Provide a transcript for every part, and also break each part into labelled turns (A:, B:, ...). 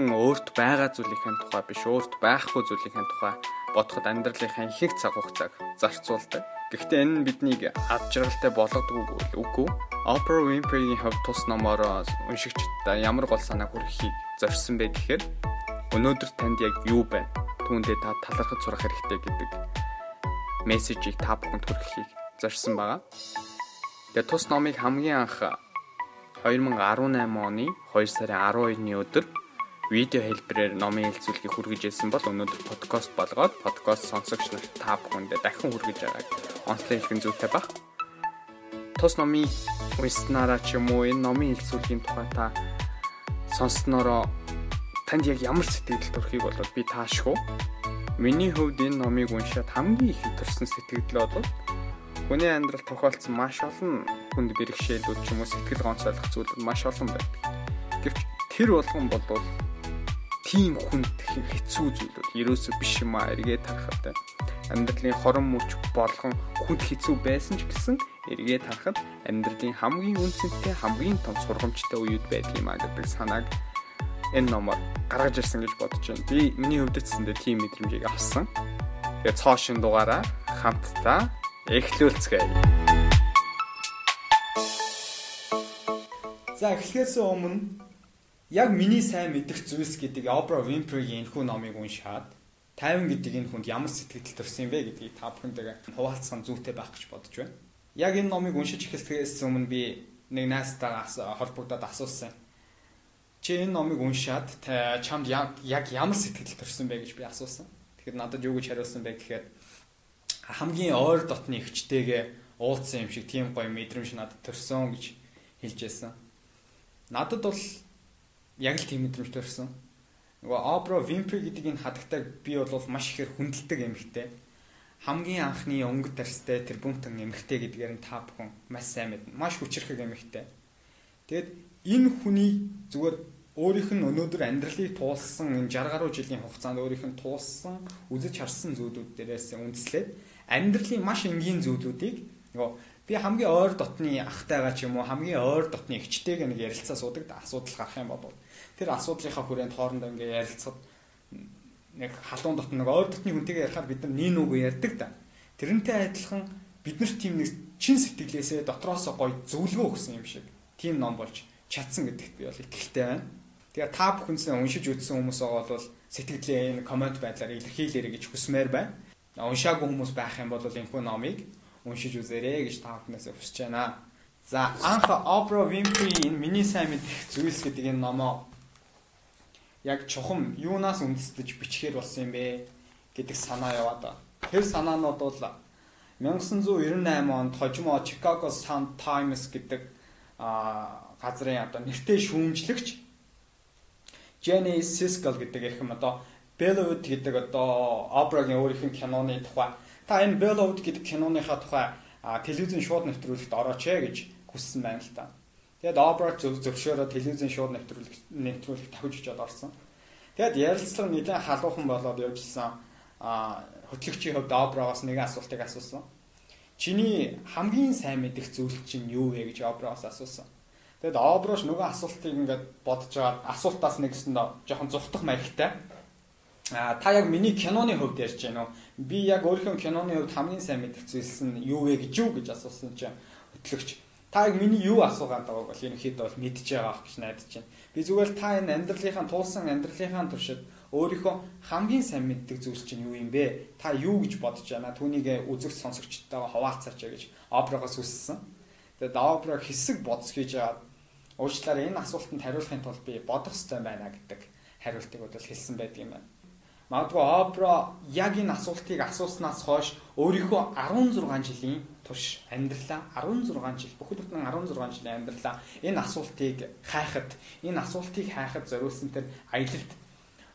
A: бүхэн өөрт байгаа зүйлийн тухай биш өөрт байхгүй зүйлийн тухай бодоход амьдралынхаа ихэнх цаг хугацааг зарцуулдаг. Гэхдээ энэ нь биднийг ад жаргалтай болгодог үгүй. Oprah Winfrey-ийн хувьд тус номоор уншигчдаа ямар гол санаа хүрэхийг зорьсон бэ гэхээр өнөөдөр танд яг юу байна? Түүндээ та талархаж сурах хэрэгтэй гэдэг мессежийг та бүхэнд хүрэхийг зорьсон байгаа. Тэгээ тус номыг хамгийн анх 2018 оны 2 сарын 12-ны өдөр видео хэлбэрээр номын хэлцүүлгийг хүргэж ирсэн бол өнөөдөр подкаст болгоод подкаст сонсогч нарт та бүхэндээ дахин хүргэж байгааг онцлог хэлхэн зүйтэй баг. Тус номын уншсанараа ч юм уу энэ номын хэлцүүлгийн тухай та сонсснороо танд яг ямар сэтгэл төрхийг бол би таашгүй. Миний хувьд энэ номыг уншаад хамгийн их төрсэн сэтгэл бол хүний амьдрал тохиолдсон маш олон хүнд бэрхшээлүүд ч юм уу сэтгэл гонцойлох зүйлүүд маш олон байдаг. Гэвч тэр болгон бол тийм хүнд хэцүү зүйлүүд ерөөсөө биш юм а эргээд харахад амьдралын хорон мөч болгон хүнд хэцүү байсан ч гэсэн эргээд харахад амьдралын хамгийн үнцэнтэй хамгийн том сургамжтай үеуд байдаг юм а гэдэг санааг энэ номоор гаргаж ирсэн гэж бодож байна. Би миний хувьд ч тийм мэдрэмжийг авсан. Тэгээ цоо шин дугаараа хамтдаа эхлүүлцгээе. За эхлэхээс өмнө яг миний сайн мэдэх зүйлс гэдэг Oprah Winfrey-ийн энэхүү номыг уншаад 50 гэдэг энэ хүнд ямар сэтгэл төрсөн бэ гэдгийг та бүхэндээ хуваалцсан зүйтэй байх гэж бодож байна. Яг энэ номыг уншиж эхлэхээс өмнө би нэг найзтайгаас холбогдоод асуусан. Чи энэ номыг уншаад чамд яг ямар сэтгэл төрсөн бэ гэж би асуусан. Тэгэхээр надад юу гэж хариулсан бэ гэхээр хамгийн ойр дотны ихчтэйгээ уулзсан юм шиг тийм гоё мэдрэмж надад төрсөн гэж хэлж байсан надад бол яг л тийм мэдрэмж төрсэн. Нөгөө Oprah Winfrey гэдэг энэ хадагтайг би бол маш ихээр хүндэлдэг эмэгтэй. Хамгийн анхны өнгө тарстай тэр бүмтэн эмэгтэй гэдгээр нь та бүхэн маш сайн мэднэ. Маш хүчрхэг эмэгтэй. Тэгэд энэ хүний зүгээр өөрийнх нь өнөөдөр амьдралыг туулсан энэ 60 гаруй жилийн хугацаанд өөрийнх нь туулсан үзэж харсан зүйлүүд дээрээс үндэслээд амьдралын маш энгийн зүйлүүдийг нөгөө би хамгийн ойр дотны ахтайгаа ч юм уу хамгийн ойр дотны эгчтэйг нэг ярилцаа суудаг да асуудал гарах юм бол тэр асуудлынхаа хүрээнд хоорондоо ингээ ярилцахад нэг халуун дотн нэг ойр дотны хүнтэйгээ ярихаар бид нар нин үгүй ярьдаг да тэрнтэй адилхан бид нарт тийм нэг чин сэтгэлээсээ дотроосоо гоё зөвлөгөө өгсөн юм шиг тийм ном болж чадсан гэдэгт би бол итгэлтэй байна. Тэгээ та бүхэнсээ уншиж үзсэн хүмүүс байгаа бол сэтгэлээ энэ комент байдлаар илэрхийлээрэй гэж хүсмээр байна. Уншаагүй хүмүүс байх юм бол энэ хүн номыг уншиж үзээрэй гэж та бүхнээс хүсэж байна. За анх Oprah Winfrey энэ миний сайн мэдэх зүйлс гэдэг энэ номоо яг чухам юунаас үндэслэж бичгээр болсон юм бэ гэдэг санаа яваад. Тэр санаанууд бол 1998 онд хожимо Chicago Sun Times гэдэг газрын одоо нэртэй шүүмжлэгч Jenny Siskel гэдэг эрхэм одоо Bellwood гэдэг одоо Oprah-гийн өөрийнх нь киноны тухай та энэ Bellwood гэдэг киноныхаа тухай телевизэн шууд нэвтрүүлэгт орооч ээ гэж хүссэн байна л та. Тэгээд Oprah зөв зөвшөөрөө телевизэн шууд нэвтрүүлэг нэвтрүүлэг тавьж очиод орсон. Тэгээд ярилцлага нэлээд халуухан болоод явжсан а хөтлөгчийн хувьд Oprah-гаас нэгэн асуултыг асуусан. Чиний хамгийн сайн мэдих зүйл чинь юу вэ гэж Oprah-гаас асуусан. Тэгэд Oprah нөгөө асуултыг ингээд бодож байгаа асуултаас нэгэсэнд жоохон зүхтах маягтай А та яг миний киноны хувьд ярьж байна уу? Би яг өөрийнхөө киноны хувьд хамгийн сайн мэдэх зүйлс нь юу вэ гэж юу гэж асуусан чинь хөтлөгч та яг миний юу асуугаад байгааг бол хэд бол мэдж байгаа гэж найдаж байна. Би зүгээр та энэ амьдралынхаа туулсан амьдралынхаа туршид өөрийнхөө хамгийн сайн мэддэг зүйл чинь юу юм бэ? Та юу гэж бодож байна? Түүнийг үзэгч сонсогчтойгоо хуваалцаач гэж Оброгоос үссэн. Тэгээд Оброг хэсэг бодс хийж аваад уучлаарай энэ асуултанд хариулахын тулд би бодох ёстой байна гэдэг хариултыг бол хэлсэн байдаг юм байна. Магадгүй Опра яг энэ асуултыг асууснаас хойш өөрийнхөө 16 жилийн турш амьдралаа 16 жил бүхэл бүтэн 16 жилийн амьдралаа энэ асуултыг хайхад энэ асуултыг хайхад зориулсан тэр аялалд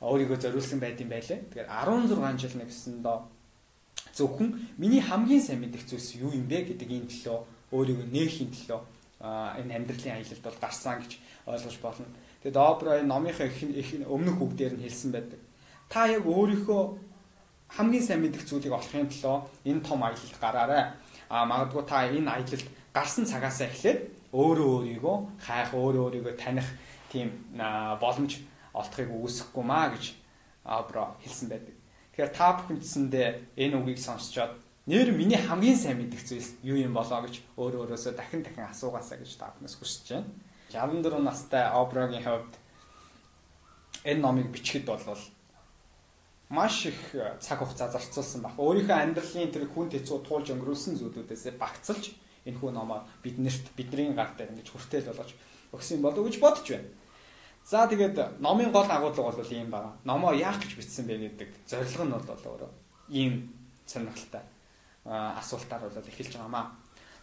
A: өөрийгөө зориулсан байд юм байлээ. Тэгэхээр 16 жил нэгсэндээ зөвхөн миний хамгийн сайн мэдих зүйлс юу юм бэ гэдэг энэ төлөө өөрийгөө нээхийн төлөө энэ амьдралын аялалд бол гарсан гэж ойлгож болно. Тэгээд энэ номынхаа их өмнөх үгдээр нь хэлсэн байдаг та яг өөрийнхөө хамгийн сайн мэдих зүйлийг олохын тулд энэ том аялалд гараарай. А магадгүй та энэ аялалд гарсан цагаас эхлээд өөрөө өөрийгөө хайх, өөрөө өөрийгөө таних тийм боломж олдохыг үүсэхгүй маа гэж Абра хэлсэн байдаг. Тэгэхээр та бүхэндсэндээ энэ үгийг сонсчоод нэр миний хамгийн сайн мэдих зүйлс юу юм болоо гэж өөр өөрөөсөө дахин дахин асуугаасаа гэж та бүхнээс хүсэж байна. 64 настай Абрагийн хувьд энэ номыг бичихэд бол маш их цаг хугацаа зарцуулсан баг. Өөрийнхөө амьдралын тэр хүн тэцүү туулж өнгөрүүлсэн зүйлүүдээс багцалж энэ хүн номоо биднэрт бидний гар дээр ингэж хүртэл болгож өгсөн болов гэж бодож байна. За тэгээд номын гол агуулга бол ийм байна. Номоо яах гэж бичсэн бэ гэдэг зорилго нь бол өөрөө ийм сонирхолтой асуултаар бол эхэлж байгаамаа.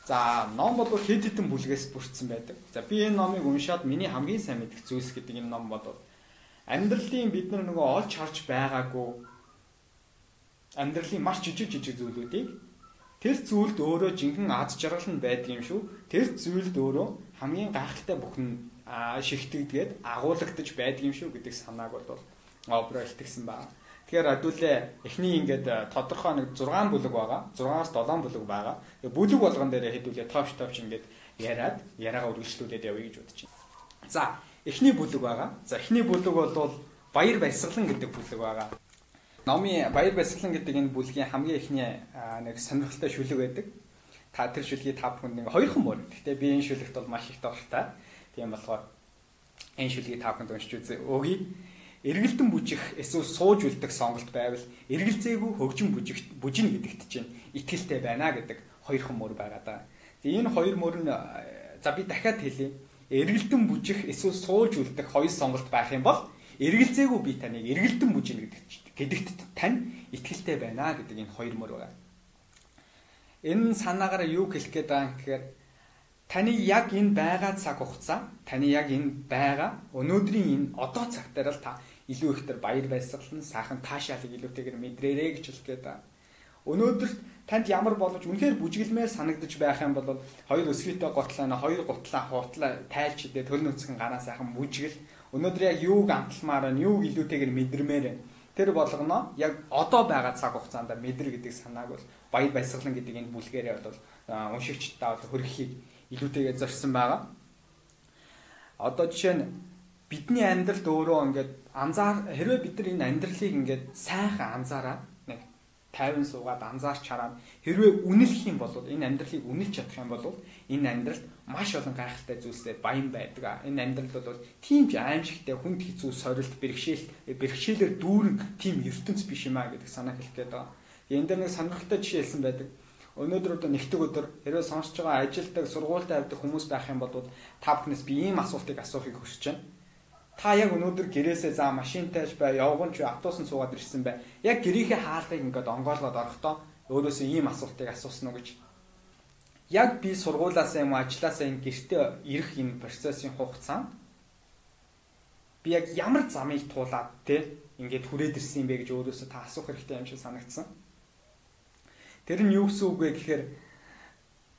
A: За ном бол хэд хэдэн бүлгээс бүрдсэн байдаг. За би энэ номыг уншаад миний хамгийн сайн мэдэх зүйлс гэдэг энэ ном бол амьдралын бид нар нөгөө олж харж байгаагүй амьдралын маш жижиг жижиг зүйлүүдийг тэр зүйлд өөрөө жинхэнэ аз жаргал нь байдаг юм шүү. Тэр зүйлд өөрөө хамгийн гайхалтай бүхэн шигтгэдгээд агуулгадж байдаг юм шүү гэдэг санааг бол обро илтгэсэн байна. Тэгэхээр хэдүүлээ эхний ингээд тодорхой нэг 6 бүлэг байгаа. 6-аас 7 бүлэг байгаа. Бүлэг болгон дээр хэдүүлээ товч товч ингээд яриад яриагаа үргэлжлүүлээд явъя гэж байна. За, эхний бүлэг байгаа. За, эхний бүлэг бол баяр баясгалан гэдэг бүлэг байгаа. Номын баяр баясгалан гэдэг энэ бүлгийн хамгийн эхний нэг сонирхолтой шүлэг байдаг. Та тэр шүлгийг та бүхэнд нэг хоёрхан мөр. Гэхдээ би энэ шүлэгт бол маш их дуртай. Тийм болохоор энэ шүлгийг та бүхэнд уншиж үзье. Өгье. Эргэлдэн бүжих эсвэл сууж үлдэх сонголт байвал эргэлзээгүй хөгжин бүжигт бүжин гэдэгт чинь итгэлтэй байна гэдэг хоёрхан мөр байгаа да. Тэгээ энэ хоёр мөр нь за би дахиад хэлье. Эргэлдэн бүжих эсвэл сууж үлдэх хоёр сонголт байх юм бол эргэлзээгүй би таныг эргэлдэн бүжин гэдэгт гэдэгт тань итгэлтэй байна гэдэг энэ хоёр мөр байгаа. Энэ санаагаар юу хэлэх гээд байгаа юм гэхээр таны яг энэ байгаа цаг хугацаа, таны яг энэ байгаа өнөөдрийн энэ одоо цаг дээр л та илүү ихтер баяр баясгалан, сайхан таашаалыг илүүтэйгээр мэдрээрэй гэж хэлэх гээд байна. Өнөөдөр танд ямар боловч үнэхээр бүжгэлмээр санагдаж байх юм бол хоёр өсгийтэй готлаа, хоёр гутлаа хуутлаа тайлч идэ төл нүцгэн гараа сайхан бүжгэл. Өнөөдөр яг юуг амталмаар нь, юуг илүүтэйгээр мэдрмээр байна. Тэр болгоно яг одоо байгаа цаг хугацаанд мэдэр гэдэг санааг бол баяр баясгалан гэдэг энэ бүлгээрээ бол уншигчдаа бол хөрөхийг илүүтэйгээ зорьсон байгаа. Одоо жишээ нь бидний амьдралд өөрөө ингээд анзаар хэрвээ бид нар энэ амьдралыг ингээд сайхан анзаараад 50 суугаад анзаарч хараад хэрвээ үнэлэх юм бол энэ амьдралыг үнэлж чадах юм бол энэ амьдралд маш олон гайхалтай зүйлсээ баян байдаг. Энэ амьдрал бол тийм ч аимшигтай хүнд хэцүү сорилт бэрхшээл бэрхшээлээр дүүрэн тийм ертөнц биш юм а гэдэг санаа хэлэх гээд байгаа. Энэ дээр нэг сонирхолтой жишээ хэлсэн байдаг өнөөдөр одоо нэгтгэг өдөр хэрвээ сонсож байгаа ажилтдаг сургуультай авдаг хүмүүс байх юм бол та бүхнээс би ийм асуултыг асуухыг хүсэж байна. Та яг өнөөдөр гэрээсээ заа машинтайж бай, явган ч автобусан суугаад ирсэн бай. Яг гэрийнхээ хаалгыг ингээд онгойлгоод орохдоо өөрөөсөө ийм асуултыг асуусан уу гэж. Яг би сургуулаасаа юм ажилласаа энэ гэртээ ирэх энэ процессын хугацаанд би яг ямар замыг туулаад те ингээд хүрээд ирсэн юм бэ гэж өөрөөсөө та асуух хэрэгтэй юм шиг санагдсан. Тэр нь юу гэсэн үг вэ гэхээр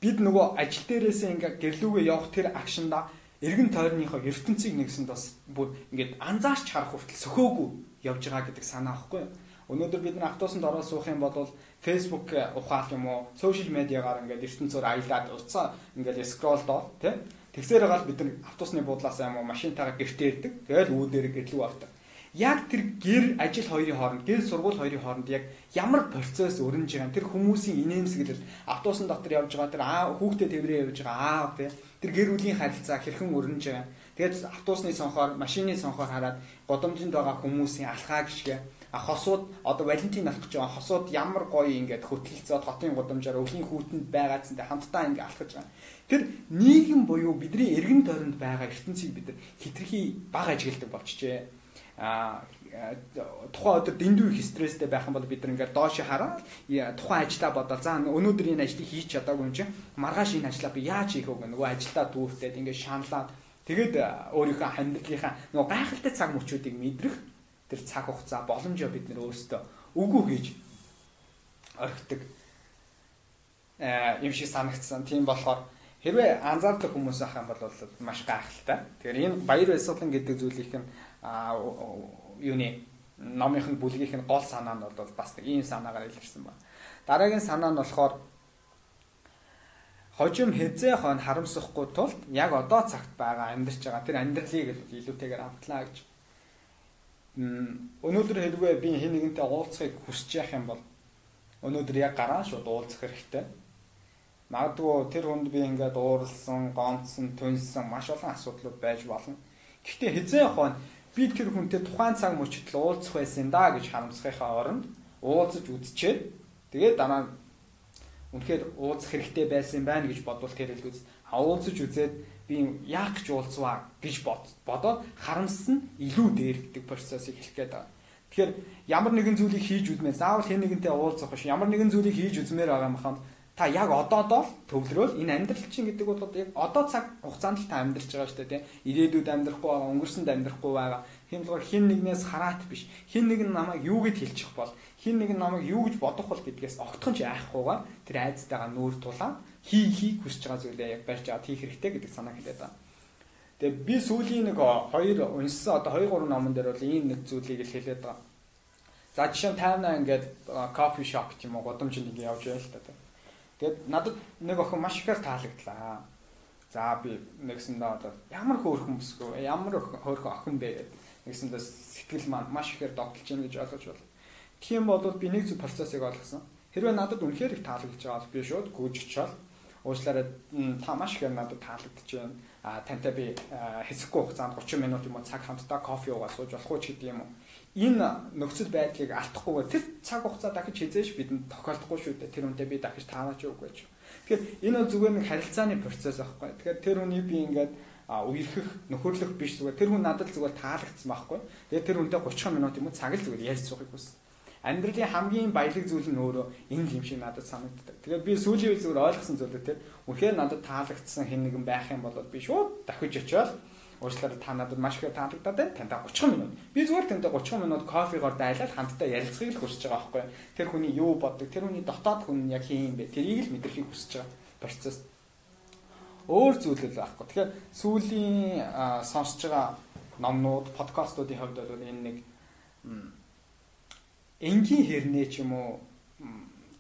A: бид нөгөө ажил дээрээсээ ингээ гэрлүүгээ явах тэр акшнда эргэн тойрныхоо ертөнцийг нэгсэнд бас бүр ингээд анзаарч харах хүртэл сөхөөгүй явж байгаа гэдэг санаа авахгүй. Өнөөдөр бид нар автобусанд ороод суух юм бол Facebook ухаал юм уу, сошиал медиагаар ингээд ертөнцөөр аялаад уцаа ингээд скролл доо тий. Тэгсээр гал бид нар автобусны буудлаас юм уу машинтайгаа гэртээ ирдэг. Тэгэл үүдээр гэрлүү авдаг яг тэр гэр ажил хоёрын хооронд гэр сургууль хоёрын хооронд яг ямар процесс өрнөж байгаа тэр хүмүүсийн инээмсэглэл автобусан дотор явж байгаа тэр аа хүүхдээ тэврээ явж байгаа аа тий тэр гэр бүлийн харилцаа хэрхэн өрнөж байгаа тэгээд автобусны сонхоор машины сонхоор хараад годомжинд байгаа хүмүүсийн алхаа гიშгэ а хосууд одоо валентин алах гэж байгаа хосууд ямар гоё ингээд хөтөлцөөд хотын годомжоор өвлийн хүүтэнд байгаадсантай хамтдаа ингээд алхаж байгаа. Тэр нийгэм буюу бидний эргэн тойронд байгаа ертөнцийг бид хитрхи бага ажигладаг болчихжээ тухайн өдөр дэндүү их стресстэй байх юм бол бид ингээд доош хараад тухайн ажлаа бодоод за өнөөдөр энэ ажлыг хийж чадаагүй юм чинь маргааш энэ ажлаа би яаж хийх вэ нөгөө ажилдаа дүүртээд ингээд шаналаад тэгээд өөрийнхөө амьдралынхаа нөгөө гайхалтай цаг мөчүүдийг мэдрэх тэр цаг хугацаа боломжоо бид нар өөрсдөө үгүй хийж орхидог юм шиг санагдсан. Тийм болохоор хэрвээ анзаардаг хүмүүс ах юм бол маш гайхалтай. Тэгэхээр энэ баяр баясгалан гэдэг зүйлийнх нь юуны номынхын бүлгийнх нь гол санаа нь бол бас ийм санаагаар илэрсэн байна. Дараагийн санаа нь болохоор хожим хязээ хон харамсахгүй тулд яг одоо цагт байгаа амьдарч байгаа тэр амьдралыг илүүтэйгээр амтлаа гэж. өнөөдөр хэрвээ би хэн нэгэнтэй уулзахыг хүсэж явах юм бол өнөөдөр яг гараа шууд уулзах хэрэгтэй. Магадгүй тэр хүнд би ингээд ууралсан, гонцсон, түнсэн маш олон асуудлууд байж болно. Гэхдээ хизээ нь би тэр хүнтэй тухайн цаг мөчтөл уулзах байсан да гэж харамсахынхаа оронд уулзаж үзчихэд тэгээд дараа нь үнэхээр уулзах хэрэгтэй байсан байна гэж бодвол тэр л үз. А уулзаж үзээд би яах гэж уулзваа гэж бодоод харамссан илүү дээр гэдэг процессыг хэлэх гээд байгаа. Тэгэхээр ямар нэгэн зүйлийг хийж үзмээр заавал хэн нэгэнтэй уулзах биш. Ямар нэгэн зүйлийг хийж үзмээр байгаа юм ханд та яг одоодоо төвлөрөөл энэ амьдрал чинь гэдэг бол яг одоо цаг хугацаанд л та амьдарч байгаа шүү дээ тийм ирээдүйд амьдрахгүй байгаа өнгөрсөнд амьдрахгүй байгаа болохоор хин нэгнээс хараат биш хин нэг нь намайг юу гэж хэлчих бол хин нэг нь намайг юу гэж бодох бол гэдгээс огтхон ч айхгүйгээр тэр айцтайгаа нүүр тулаад хий хий хүсэж байгаа зүйлээ яг барьж аваад хийх хэрэгтэй гэдэг санаа хэлээд байна. Тэгээ би сүүлийн нэг хоёр унссан одоо 2 3 номон дээр бол ийм нэг зүйлийг л хэлээд байгаа. За жишээ нь тайвнаа ингээд кофе шоп ч юм уу годомжинд ингээд явж байл та. Тэгээд надад нэг охин маш ихээр таалагдлаа. За би нэгсэндээ одоо ямар хөөрхөн бүсгүй ямар хөөрхөн охин бэ нэгсэндээ сэтгэл маань маш ихээр догтлж байна гэж ойлгож байна. Тийм бол би нэг зүг процессыг ойлгосон. Хэрвээ надад үнэхээр их таалагдж байгаа бол би шууд гүйж очиод уучлаарай та маш ихээр надад таалагдж байна. А тантай би хэсэггүй хугацаанд 30 минут юм уу цаг хамтдаа кофе уугаад сууж болох уу ч гэдэг юм уу энэ нөхцөл байдлыг алдахгүйгээр тэр цаг хугацаа дахиж хизээш бидэнд тохиолдохгүй шүү дээ. Тэр үнтэй би дахиж таанаач үгүй гэж. Тэгэхээр энэ бол зүгээр нэг харилцааны процесс байхгүй. Тэгэхээр тэр хүний би ингээд үерхэх, нөхөрлөх биш зүгээр тэр хүн надад зүгээр таалагдсан байхгүй. Тэгээд тэр хүнтэй 30 минут юм уу цаг л зүгээр ярьж суухыг хүссэн. Амьдралын хамгийн баялаг зүйл нь өөрөө энэ юм шиг надад санагддаг. Тэгээд би сүүлийн үе зүгээр ойлгосон зүйл тэр үнэхээр надад таалагдсан хэн нэгэн байх юм бол би шууд дахиж очиод уучлаарай та надад маш их таалагдаад байна. Тантай 30 минут. Би зүгээр тантай 30 минут кофегоор дайлал хамтдаа ярилцахыг л хүсэж байгаа байхгүй. Тэр хүний юу боддог, тэр хүний дотоод хүн яг хин юм бэ? Тэрийг л мэдрэхийг хүсэж байгаа процесс. Өөр зүйл л байхгүй. Тэгэхээр сүүлийн сонсож байгаа номнууд, подкастуудын хувьд бол энэ нэг энгийн хэрнээ ч юм уу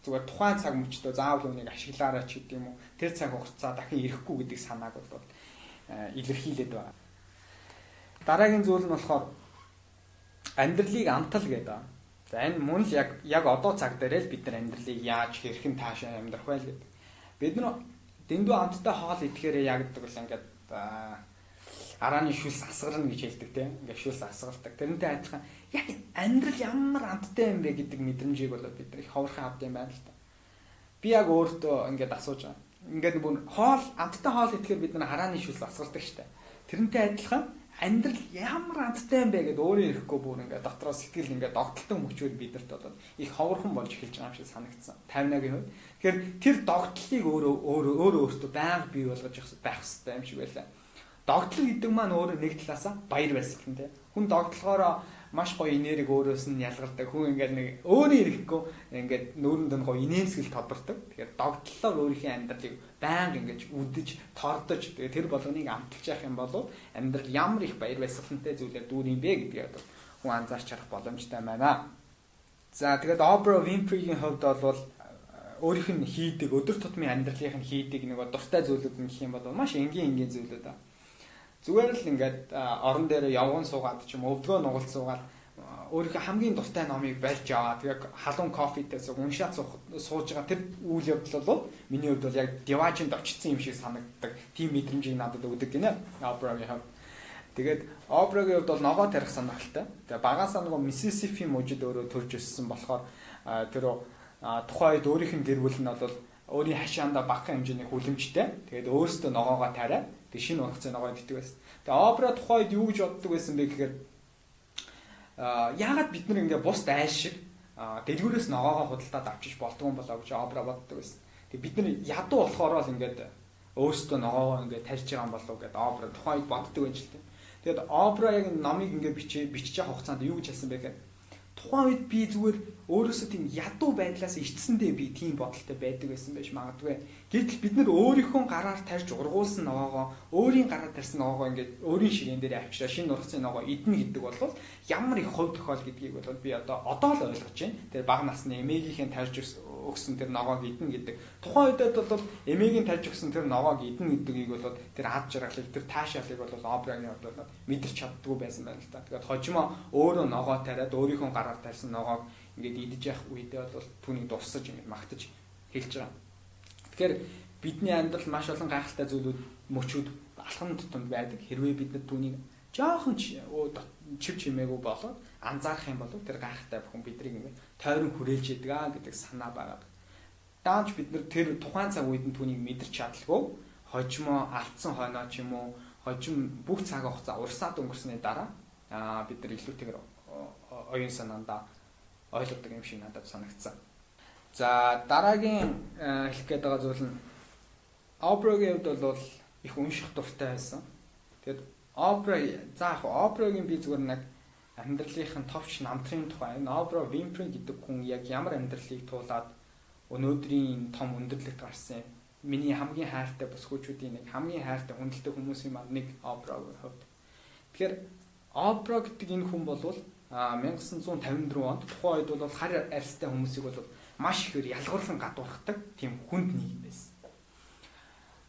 A: зүгээр тухайн цаг мөчтөө заавал үнийг ашиглаарай ч гэдэг юм уу тэр цаг хугацаа дахин ирэхгүй гэдэг санааг бол илэрхийлээд байна. Дараагийн зүйл нь болохоор амьдралыг амтал гэдэг. За энэ мөн л яг яг одоо цаг дээр л бид нар амьдралыг яаж хэрхэн таашаа амьдрах вэ гэдэг. Бид нар дэндүү амттай хоол идэхээр ягддаг бол ингээд арааны шүлс асгарна гэж хэлдэг тийм. Ингээд шүлс асгардаг. Тэрнтэй адилхан яг амьдрал ямар амттай юм бэ гэдэг мэдрэмжийг бол бид нар их ховорхон авд юм байна л та. Би яг өөртөө ингээд асууж байгаа. Ингээд бүр хоол амттай хоол идэхээр бид нар харааны шүлс асгардаг штэ. Тэрнтэй адилхан амьдрал ямар амттай юм бэ гэдээ өөрөө ирэхгүй бүр ингээд дотроо сэтгэл ингээд догтлон мөчүүд бидэрт одоо их ховорхон болж эхэлж байгаа юм шиг санагдсан. 50-аагийн хувьд. Тэгэхээр тэр догтлыг өөрөө өөрөө өөрөө өөртөө байнга бий болгож байх хэрэгтэй юм шиг байлаа. Догтлол гэдэг маань өөрөө нэг талаасаа баяр баясгал нь хүн догтлохоороо маш гоё энерги өөрөөс нь ялгардаг. Хүн ингээд нэг өөрөө ирэхгүй ингээд нүүрэнд нь гоё инээмсгэл тодордог. Тэгэхээр догтлолоор өөрийнхөө амьдралыг байнга ингэж үдэж, тордож тэгээ тэр болгоныг амталж явах юм бол амьдрал ямар их баяр баясгалантай зүйлээр дүүр юм бэ гэдгийг хүн анзаарч харах боломжтой байна. За тэгээд Oprah Winfrey-ийн хувьд бол өөрийнх нь хийдэг өдөр тутмын амьдралынх нь хийдэг нэг дуртай зүйлүүд нь гэх юм бол маш энгийн энгийн зүйлүүд байна Зүгээр л ингээд орон дээр явган суугаад ч юм өвдгөө нугалт суугаад өөрийнхөө хамгийн дуртай номыг барьж аваад яг халуун кофетээс уншаад сууж байгаа тэр үйл явдал бол миний хувьд бол яг диважинд очсон юм шиг санагддаг. Тийм мэдрэмжийг надад өгдөг гинэ. Опрагийн хувьд. Тэгээд Опрагийн хувьд бол ногоо тарих сонирхолтой. Тэгээ багаасаа нөгөө Mississippi мужид өөрөө төрж өссөн болохоор тэр тухайн үед өөрийнх нь гэр бүл нь бол өөрийн хашаанда багахан хэмжээний хүлэмжтэй. Тэгээд өөрөөсөө ногоогоо тариа Тэг шинэ ургац ногоо иддэг байсан. Тэгээ опера тухайд юу гэж боддог байсан бэ гэхээр аа яагаад бид нар ингээ бус дайш шиг дэлгүүрээс ногоогоо худалдаад авчиж болдгоо болоо гэж опера боддог байсан. Тэг бид нар ядуу болохоор л ингээд өөрсдөө ногоогоо ингээ тарьж байгаа юм болов гэдэг опера тухайд боддог байж л тээ. Тэгээд опера яг номыг ингээ бичиж бичиж явах хугацаанд юу гэж хэлсэн бэ гэхээр тухайн үед би зүгээр өөрөөсөө тийм ядуу байдлаас ичсэндээ би тийм бодолтой байдаг байсан байж магадгүй. Гэтэл бид нар өөрийнхөө гараар тарьж ургуулсан ногоогоо өөрийн гараар тарьсан ногоогоо ингээд өөрийн ширээн дээр авчираа шинэ нурцын ногоо идэнэ гэдэг бол ямар их хувь тохиол гэдгийг бол би одоо одоо л ойлгож байна. Тэр баг насны эмээгийнхэн тарьж өгсөн тэр ногоог идэнэ гэдэг. Тухайн үедээ бол эмээгийн тарьж өгсөн тэр ногоог идэнэ гэдгийг бол тэр ад жаргалыг тэр таашаалыг бол обрагийн бол мэдэрч чаддгүй байсан байна л да. Тэгээд хожимо өөрөө ногоо тариад өөрийнхөө гараар тарьсан ногоог ингээд идэж явах үедээ бол түүнийг дурсаж ингээд магтаж хэлж байгаа. Тэгэхээр бидний амьдрал маш олон гайхалтай зүйлүүд мөчүүд алхам тутамд байдаг. Хэрвээ бид нар түүнийг жоохон чив чимээгүй болоод анзаарах юм бол тэр гайхалтай бүхэн бидрийг ингэ тойрон хүрээлж яадаг аа гэдэг санаа байгаа. Даанч бид нар тэр тухайн цаг үед нь түүнийг мэдэрч чадлаггүй хожимо алдсан хойноо ч юм уу хожим бүх цаг хугацаа урсаад өнгөрсний дараа аа бид нар илүүтэйгээр оюун санаандаа ойлгодог юм шиг надад санагдсан. За дараагийн э, хэлэх гээд байгаа зүйл нь Оброгийн хувьд бол их унших дуртай байсан. Тэгэд Обро за яг Оброгийн би зүгээр нэг амьдралынхын товч намтрын тухай энэ Обро Вимпри гэдэг хүн яг ямар амьдралыг туулаад өнөөдрийн том өндөрлөгт гарсан юм. Миний хамгийн хайртай бас хүүчүүдийн нэг хамгийн хайртай хүндэлдэг хүмүүсийн маань нэг Оброгийн хувьд. Тэгэхээр Обро гэдэг энэ хүн бол 1954 онд тухайн үед бол хар арьстай хүмүүсийг бол маш ихээр ялгуурлан гадуурхдаг тийм хүнд нийгэм байсан.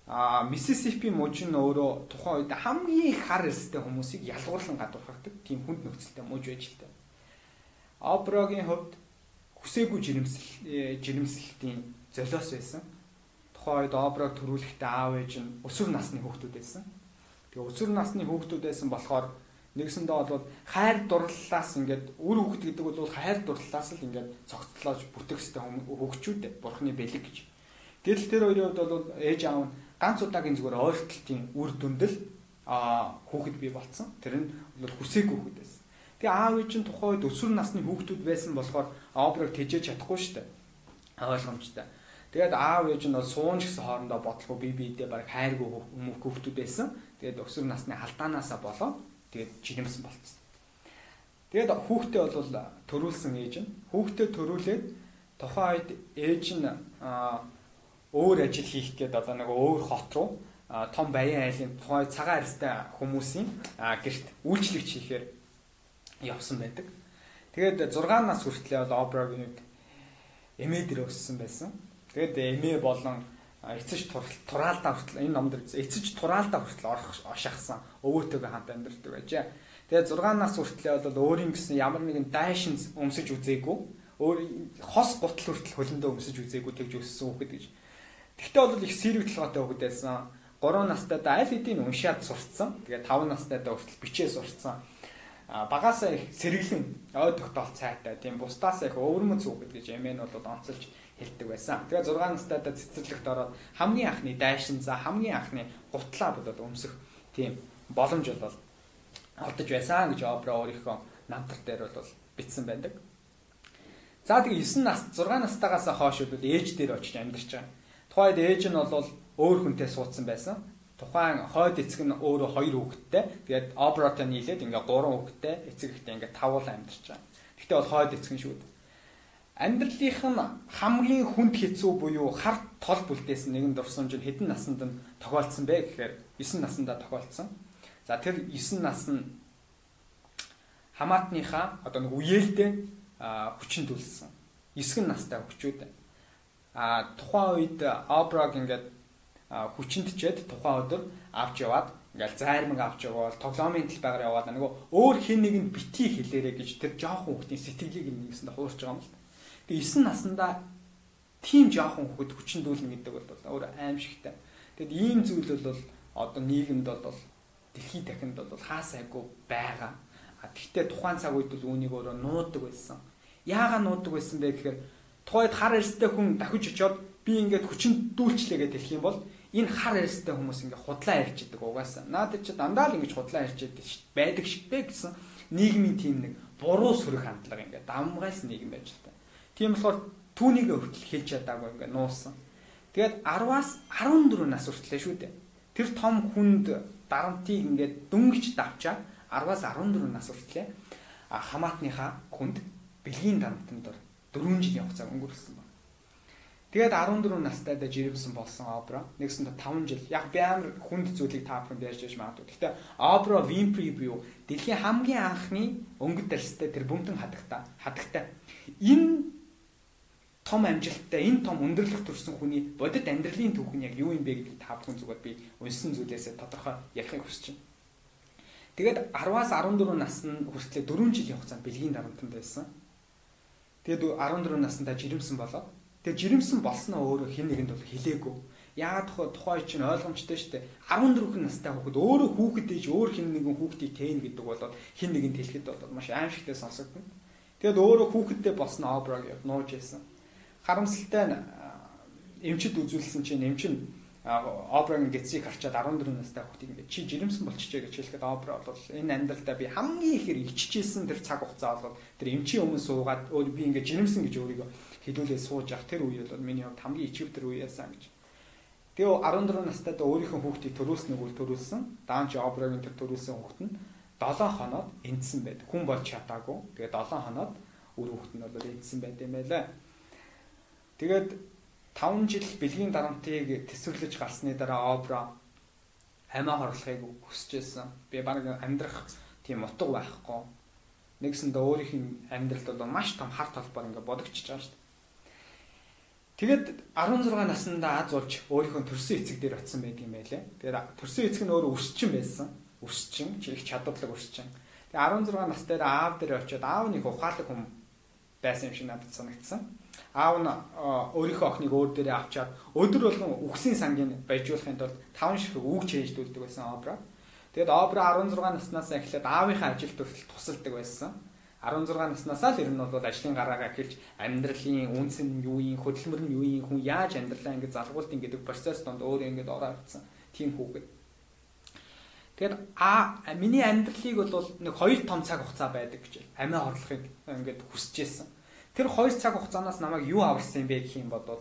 A: А Миссисипи мужи нь өөрөө тухайн үед хамгийн их хар элстэй хүмүүсийг ялгуурлан гадуурхдаг тийм хүнд нөхцөлтэй муж байж л та. Оброгийн хувьд хүсээгүй жирэмсэл э, жирэмслэлтийн золиос байсан. Тухайн үед Оброг төрүүлэхдээ аав ээж нь өсвөр насны хүүхдүүд байсан. Тэгээ өсвөр насны хүүхдүүд байсан болохоор Нэгсэндээ бол хайр дурлалаас ингээд үр хөвгт гэдэг бол хайр дурлалаас л ингээд цогцлоож бүтэх хэвээр хөгчүүд бурхны бэлэг гэж. Гэтэл тэр хоёрын хувьд бол ээж аав нь ганц удаагийн зүгээр ойртолтын үр дүндэл а хүүхэд бий болсон. Тэр нь бол хүсээгүй хүүхэд байсан. Тэгээ аав ээж нь тухайн үед өсвөр насны хүүхдүүд байсан болохоор оброг тэжээж чадахгүй шүү дээ. Ойлгомжтой. Тэгээд аав ээж нь бол суунч гэсэн хоорондоо бодлого бие биедээ баг хайргүй хүүхдүүд байсан. Тэгээд өсвөр насны алдаанаасаа болоод тэгээд жирэмсэн болцсон. Тэгээд хүүхдээ бол төрүүлсэн ээж нь хүүхдээ төрүүлээд тухайн үед ээж нь өөр ажил хийх гээд одоо нэг өөр хот руу том баян айлын тухайн цагаан арьстай хүмүүсийн гэрт үйлчлэгч хийхээр явсан байдаг. Тэгээд 6 нас хүртлээр бол Обрагийн эмээ дээр өссөн байсан. Тэгээд эмээ болон эцэж тураалдаа хүртэл энэ номдэр эцэж тураалдаа хүртэл орох ошахсан өвөөтэйгээ хамт амьдардаг байжээ. Тэгээ 6 нас хүртлээ бол өөрийн гэсэн ямар нэгэн дайшин өмсөж үзээгүй өөр хос гутал хүртэл хөлөндөө өмсөж үзээгүй тэгж өссөн хүүхэд гэж. Тэгтээ бол их сэрэг толгойтой хүүхэд байсан. 3 настайдаа аль хэдийн уншаад сурцсан. Тэгээ 5 настайдаа хүртэл бичээ сурцсан. Багасаа их сэргэлэн ой тогтоол цайтай тийм бусдаас их өвөрмөц хүүхэд гэж эмээ нь бол онцолж хэлдэг байсан. Тэгээ 6 настайдаа цэцэрлэгт ороод хамгийн анхны дайшин за хамгийн анхны гутлаа болоод өмсөх тийм боломж бол олдож байсан гэж Обра өөрийнхөө намтар дээр бол бичсэн байдаг. За тэгээ 9 нас 6 настайгаас хойш бол ээж дээр очиж амьдарч байгаа. Тухайд ээж нь бол өөр хүнтэй суудсан байсан. Тухайн хойд эцэг нь өөрөө хоёр хүүхэдтэй. Тэгээд Обратай нийлээд ингээ гурван хүүхэдтэй, эцэг ихтэй ингээ тавуул амьдарч байгаа. Гэхдээ бол хойд эцэг нь шүү дээ амьдралынх нь хамгийн хүнд хэцүү буюу хар тол бүлдээс нэгэн дурсамж нь хэдэн наснд нь тохиолдсон бэ гэхээр 9 наснда тохиолдсон. За тэр 9 нас нь хамаатныхаа одоо нэг үеэлдээ хүчин төлсөн. 9 настай хүчүүд. А тухайн үед Обраг ингээд хүчинтчээд тухайн өдөр авч яваад ингээл зайрмаг авч явбал тоглоомын талбайгаар яваад нөгөө өөр хин нэг нь бити хэлээрэ гэж тэр жоохон хүүхдийн сэтгэлийг нэгсэнд хуурч байгаа юм л. Тэгээ 9 наснда тийм жоохон хөхөд хүчин дүүлнэ гэдэг бол өөр аимшигтай. Тэгэд ийм зүйл бол одоо нийгэмд бол дэлхийд дахинд бол хаасайгүй байгаа. А тэгтээ тухайн цаг үед бол үүнийг өөрөө нуудаг байсан. Яагаад нуудаг байсан бэ гэхээр тухайд хар арьстай хүн дахиж очиод би ингээд хүчин дүүлчлээ гэдэг хэлэх юм бол энэ хар арьстай хүмүүс ингээд худлаа ярьж идэг угаасаа. Наад чи дандаа л ингэж худлаа ярьж идэг байдаг шиг бэ гэсэн нийгмийн тийм нэг буруу сөрөг хандлага ингээд дамгаас нийгэм байж л Тийм болохоор түүнийг хүртэл хэлж чадаагүй ингээ нуусан. Тэгээд 10-аас 14 нас хүртлээ шүү дээ. Тэр том хүнд дарамтыг ингээд дөнгөж давчаад 10-аас 14 нас хүртлээ хамаатныхаа хүнд бэлгийн дарамтанд дор 4 жилийн хугацаа өнгөрсөн байна. Тэгээд 14 настайдаа жирэмсэн болсон опера. Нэгсэн 5 жил. Яг би амар хүнд зүйлийг та бүхэнд ярьж яж магадгүй. Гэхдээ Oprah Winfrey буюу дэлхийн хамгийн анхны өнгөт тарстай тэр бөмбөн хадагта хадагтай. Энэ том амжилттай, энэ том өндөрлөх төрсэн хүний бодит амьдралын түүх нь яг юу юм бэ гэдгийг та бүхэн зүгээр би унсан зүйлээсээ тодорхой ярихыг хүсэж байна. Тэгээд 10-аас 14 насны хүртэл 4 жилийн хугацаанд бэлгийн дарамтанд байсан. Тэгээд 14 наснда жирэмсэн болоод Тэгээ жирэмсэн болсноо өөрөө хин нэгэнд бол хэлээгүй. Яагаад тухай тухай чинь ойлгомжтой шүү дээ. 14 настай хүүхэд өөрөө хүүхэд ээж өөр хин нэгэн хүүхдийг тээн гэдэг бол хин нэгэнд хэлэхэд бол маш аимшигтай сонсогдно. Тэгэд өөрөө хүүхэдтэй болсон обраг нууж ийсэн. Харамсалтай нь эмчид үзүүлсэн чинь эмч нь Обрагийн гэцийг харчаад 14 настай хүүхдийг ингээд чи жирэмсэн болчихжээ гэж хэлэхэд Обра бол энэ амьдралдаа би хамгийн ихээр иччихсэн тэр цаг хугацаа бол тэр эмчийн өмнө суугаад өө би ингээд жирэмсэн гэж өөрийгөө хэлүүлээ сууж явах тэр үе бол миний хувьд хамгийн ичив тэр үе яасан гэж. Тэгээ 14 настайд өөрийнхөө хүүхдийг төрүүлснэг үл төрүүлсэн. Даанч Обрагийн тэр төрүүлсэн хүүхд нь 7 хоноод эндсэн байд. Хүн болж чадаагүй. Тэгээ 7 хоноод үр хүүхд нь бол эндсэн байд юм байлаа. Тэгээд 5 жил бэлгийн дарамтыг төсвөрлөж гарсны дараа Обра амиа хорлохыг хүсэжсэн. Би баг амьдрах тийм утга байхгүй. Нэгсэндээ өөрийнх нь амьдралд бол маш том хар толбоор ингээ бодогчж байгаа шүү дээ. Тэгээд 16 наснда аз болж өөрийнхөө төрсөн эцэг дээр очисон байдаг юм байлээ. Тэгээд төрсөн эцэг нь өөрөө өсчин байсан. Өсчин, их чадварлаг өсчин. Тэгээд 16 настай аав дээр очиод аав нэг ухаалаг хүн байсан юм шиг надад санагдсан аав нь өөрийнхөө охиныг өөр дээрээ авчаад өдөр болгон үхсийн сангийн байжуулахын тулд таван ширхэг үг чэйждүүлдэг байсан Обра. Тэгэд Обра 16 наснаас эхлээд аавынхаа ажилд хүртэл тусалдаг байсан. 16 наснасаа л ер нь бол ажлын гараагаа эхэлж амьдралын үнс нь юу юм, хөдөлмөр нь юу юм, хүн яаж амьдралаа ингэ залгуултын гэдэг процесс донд өөрөө ингэ ороо авцсан. Тийм хүүхэд. Тэгэхээр а миний амьдралыг бол нэг хоёр том цаг хугацаа байдаг гэж амиа орлохыг ингээд хүсэж байсан. Тэр 2 цаг хугацаанаас намайг юу аварсан юм бэ гэх юм бодвол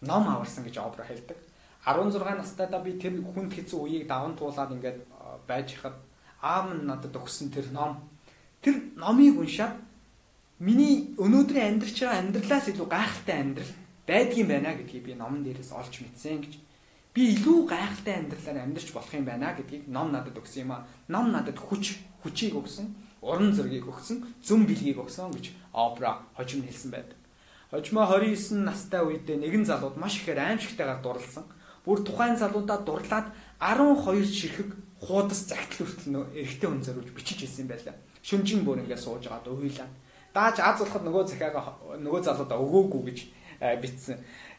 A: ном аварсан гэж обра хэлдэг. 16 настайдаа би тэр хүнд хэцүү үеийг даван туулаад ингээд байж хахад аав нь надад өгсөн тэр ном. Тэр номыг уншаад миний өнөөдрийн амьдрч байгаа амьдралаас илүү гайхалтай амьдрал байдгийн байна гэдгийг би номон дээрээс олж мэдсэн гэж. Би илүү гайхалтай амьдралаар амьдрч болох юм байна гэдгийг ном надад өгсөн юм а ном надад хүч хүчийг өгсөн уран зургийг өгсөн, зүм бэлгийг өгсөн гэж Опра хожим хэлсэн байдаг. Хожимоо 29 настай үедээ нэгэн залууд маш ихээр аимшигтайгаар дурлсан. Бүр тухайн залуудаа дурлаад 12 ширхэг хуудас загтал хүртэл эрэгтэй хүн зориулж бичиж юм байлаа. Шүнжин бүр ингээд сууж агаад уйлаа. Дааж аз болоход нөгөө захиагаа нөгөө залуудаа өгөөгүй гэж бичсэн.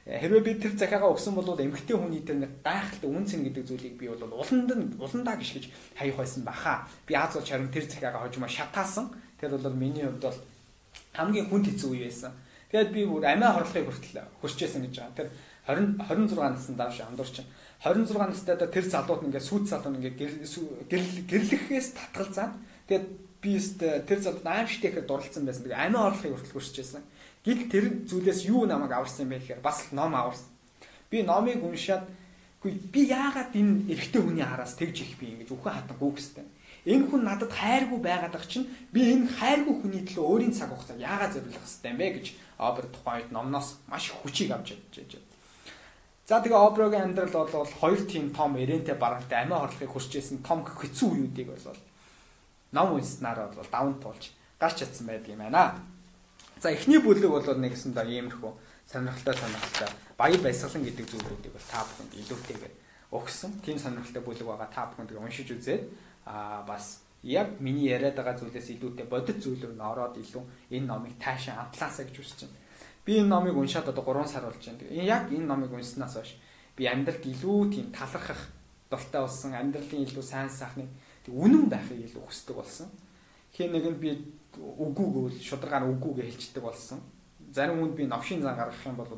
A: Хэрвээ би тэр захиагаа өгсөн бол эмгтэй хүний тэр нэг гайхалтай үнцэн гэдэг зүйлийг би бол уланд нь уландаа гიშгэж хаях байсан баха. Би Аз бол харин тэр захиагаа хожимо шатаасан. Тэр бол миний хувьд бол хамгийн хүнд хэцүү үе байсан. Тэгээд би бүр амиа хорлохыг хүртэл хүсчээсэн гэж байгаа. Тэр 20 26 насны дааш андуурч 26 настайдаа тэр залууд ингээд сүйт залууд ингээд гэрлэхээс татгалзаад тэгээд би тэр залууд аимшигтэй ихээр дурлцсан байсан. Би амиа хорлохыг хүртэл хүсчээсэн. Гэт тэр зүйлээс юу намайг аварсан бэ гэхээр бас ном аварсан. Би номыг уншаад үгүй би яагаад энэ эрэгтэй хүний араас тэгж их би ингэж үхэн хатангүй гэстэй. Энэ хүн надад хайргүй байгаад ах чинь би энэ хайргүй хүний төлөө өөрийн цаг хугацааг яагаад зориулах хэвтэй юм бэ гэж Обер тухайд номноос маш хүчийг авч чадж байна. За тэгээ Оброгийн амьдрал бол хоёр тийм том эрентэй барантай амиа хорлохыг хүсчээсэн том хэцүү үеүүдийг бол ном унснаар бол даван туулж гарч чадсан байдаг юм байна. За эхний бүлэг бол нэгсэн да иймэрхүү сонирхолтой сонирхолтой баяр баясгалан гэдэг зүйлүүдийг бол та бүхэнд илүүтэйгээр өгсөн. Тийм сонирхолтой бүлэг байгаа та бүхэнд уншиж үзээд аа бас яг миний яриад байгаа зүйлээс илүүтэй бодит зүйл рүү ороод илүү энэ номыг таашаа амтлаасаа гэж үсэж байна. Би энэ номыг уншаад одоо 3 сар болж байна. Яг энэ номыг унснаас хойш би амьдралд илүү тийм талархах дуртай болсон. Амьдралын илүү сайн сайхны үнэн байхыг илүү хүсдэг болсон. Хин нэгэнд би үгүй гэвэл шударгаар үгүйгээ хэлцдэг болсон. Зарим хүнд би новшийн зан гаргах юм бол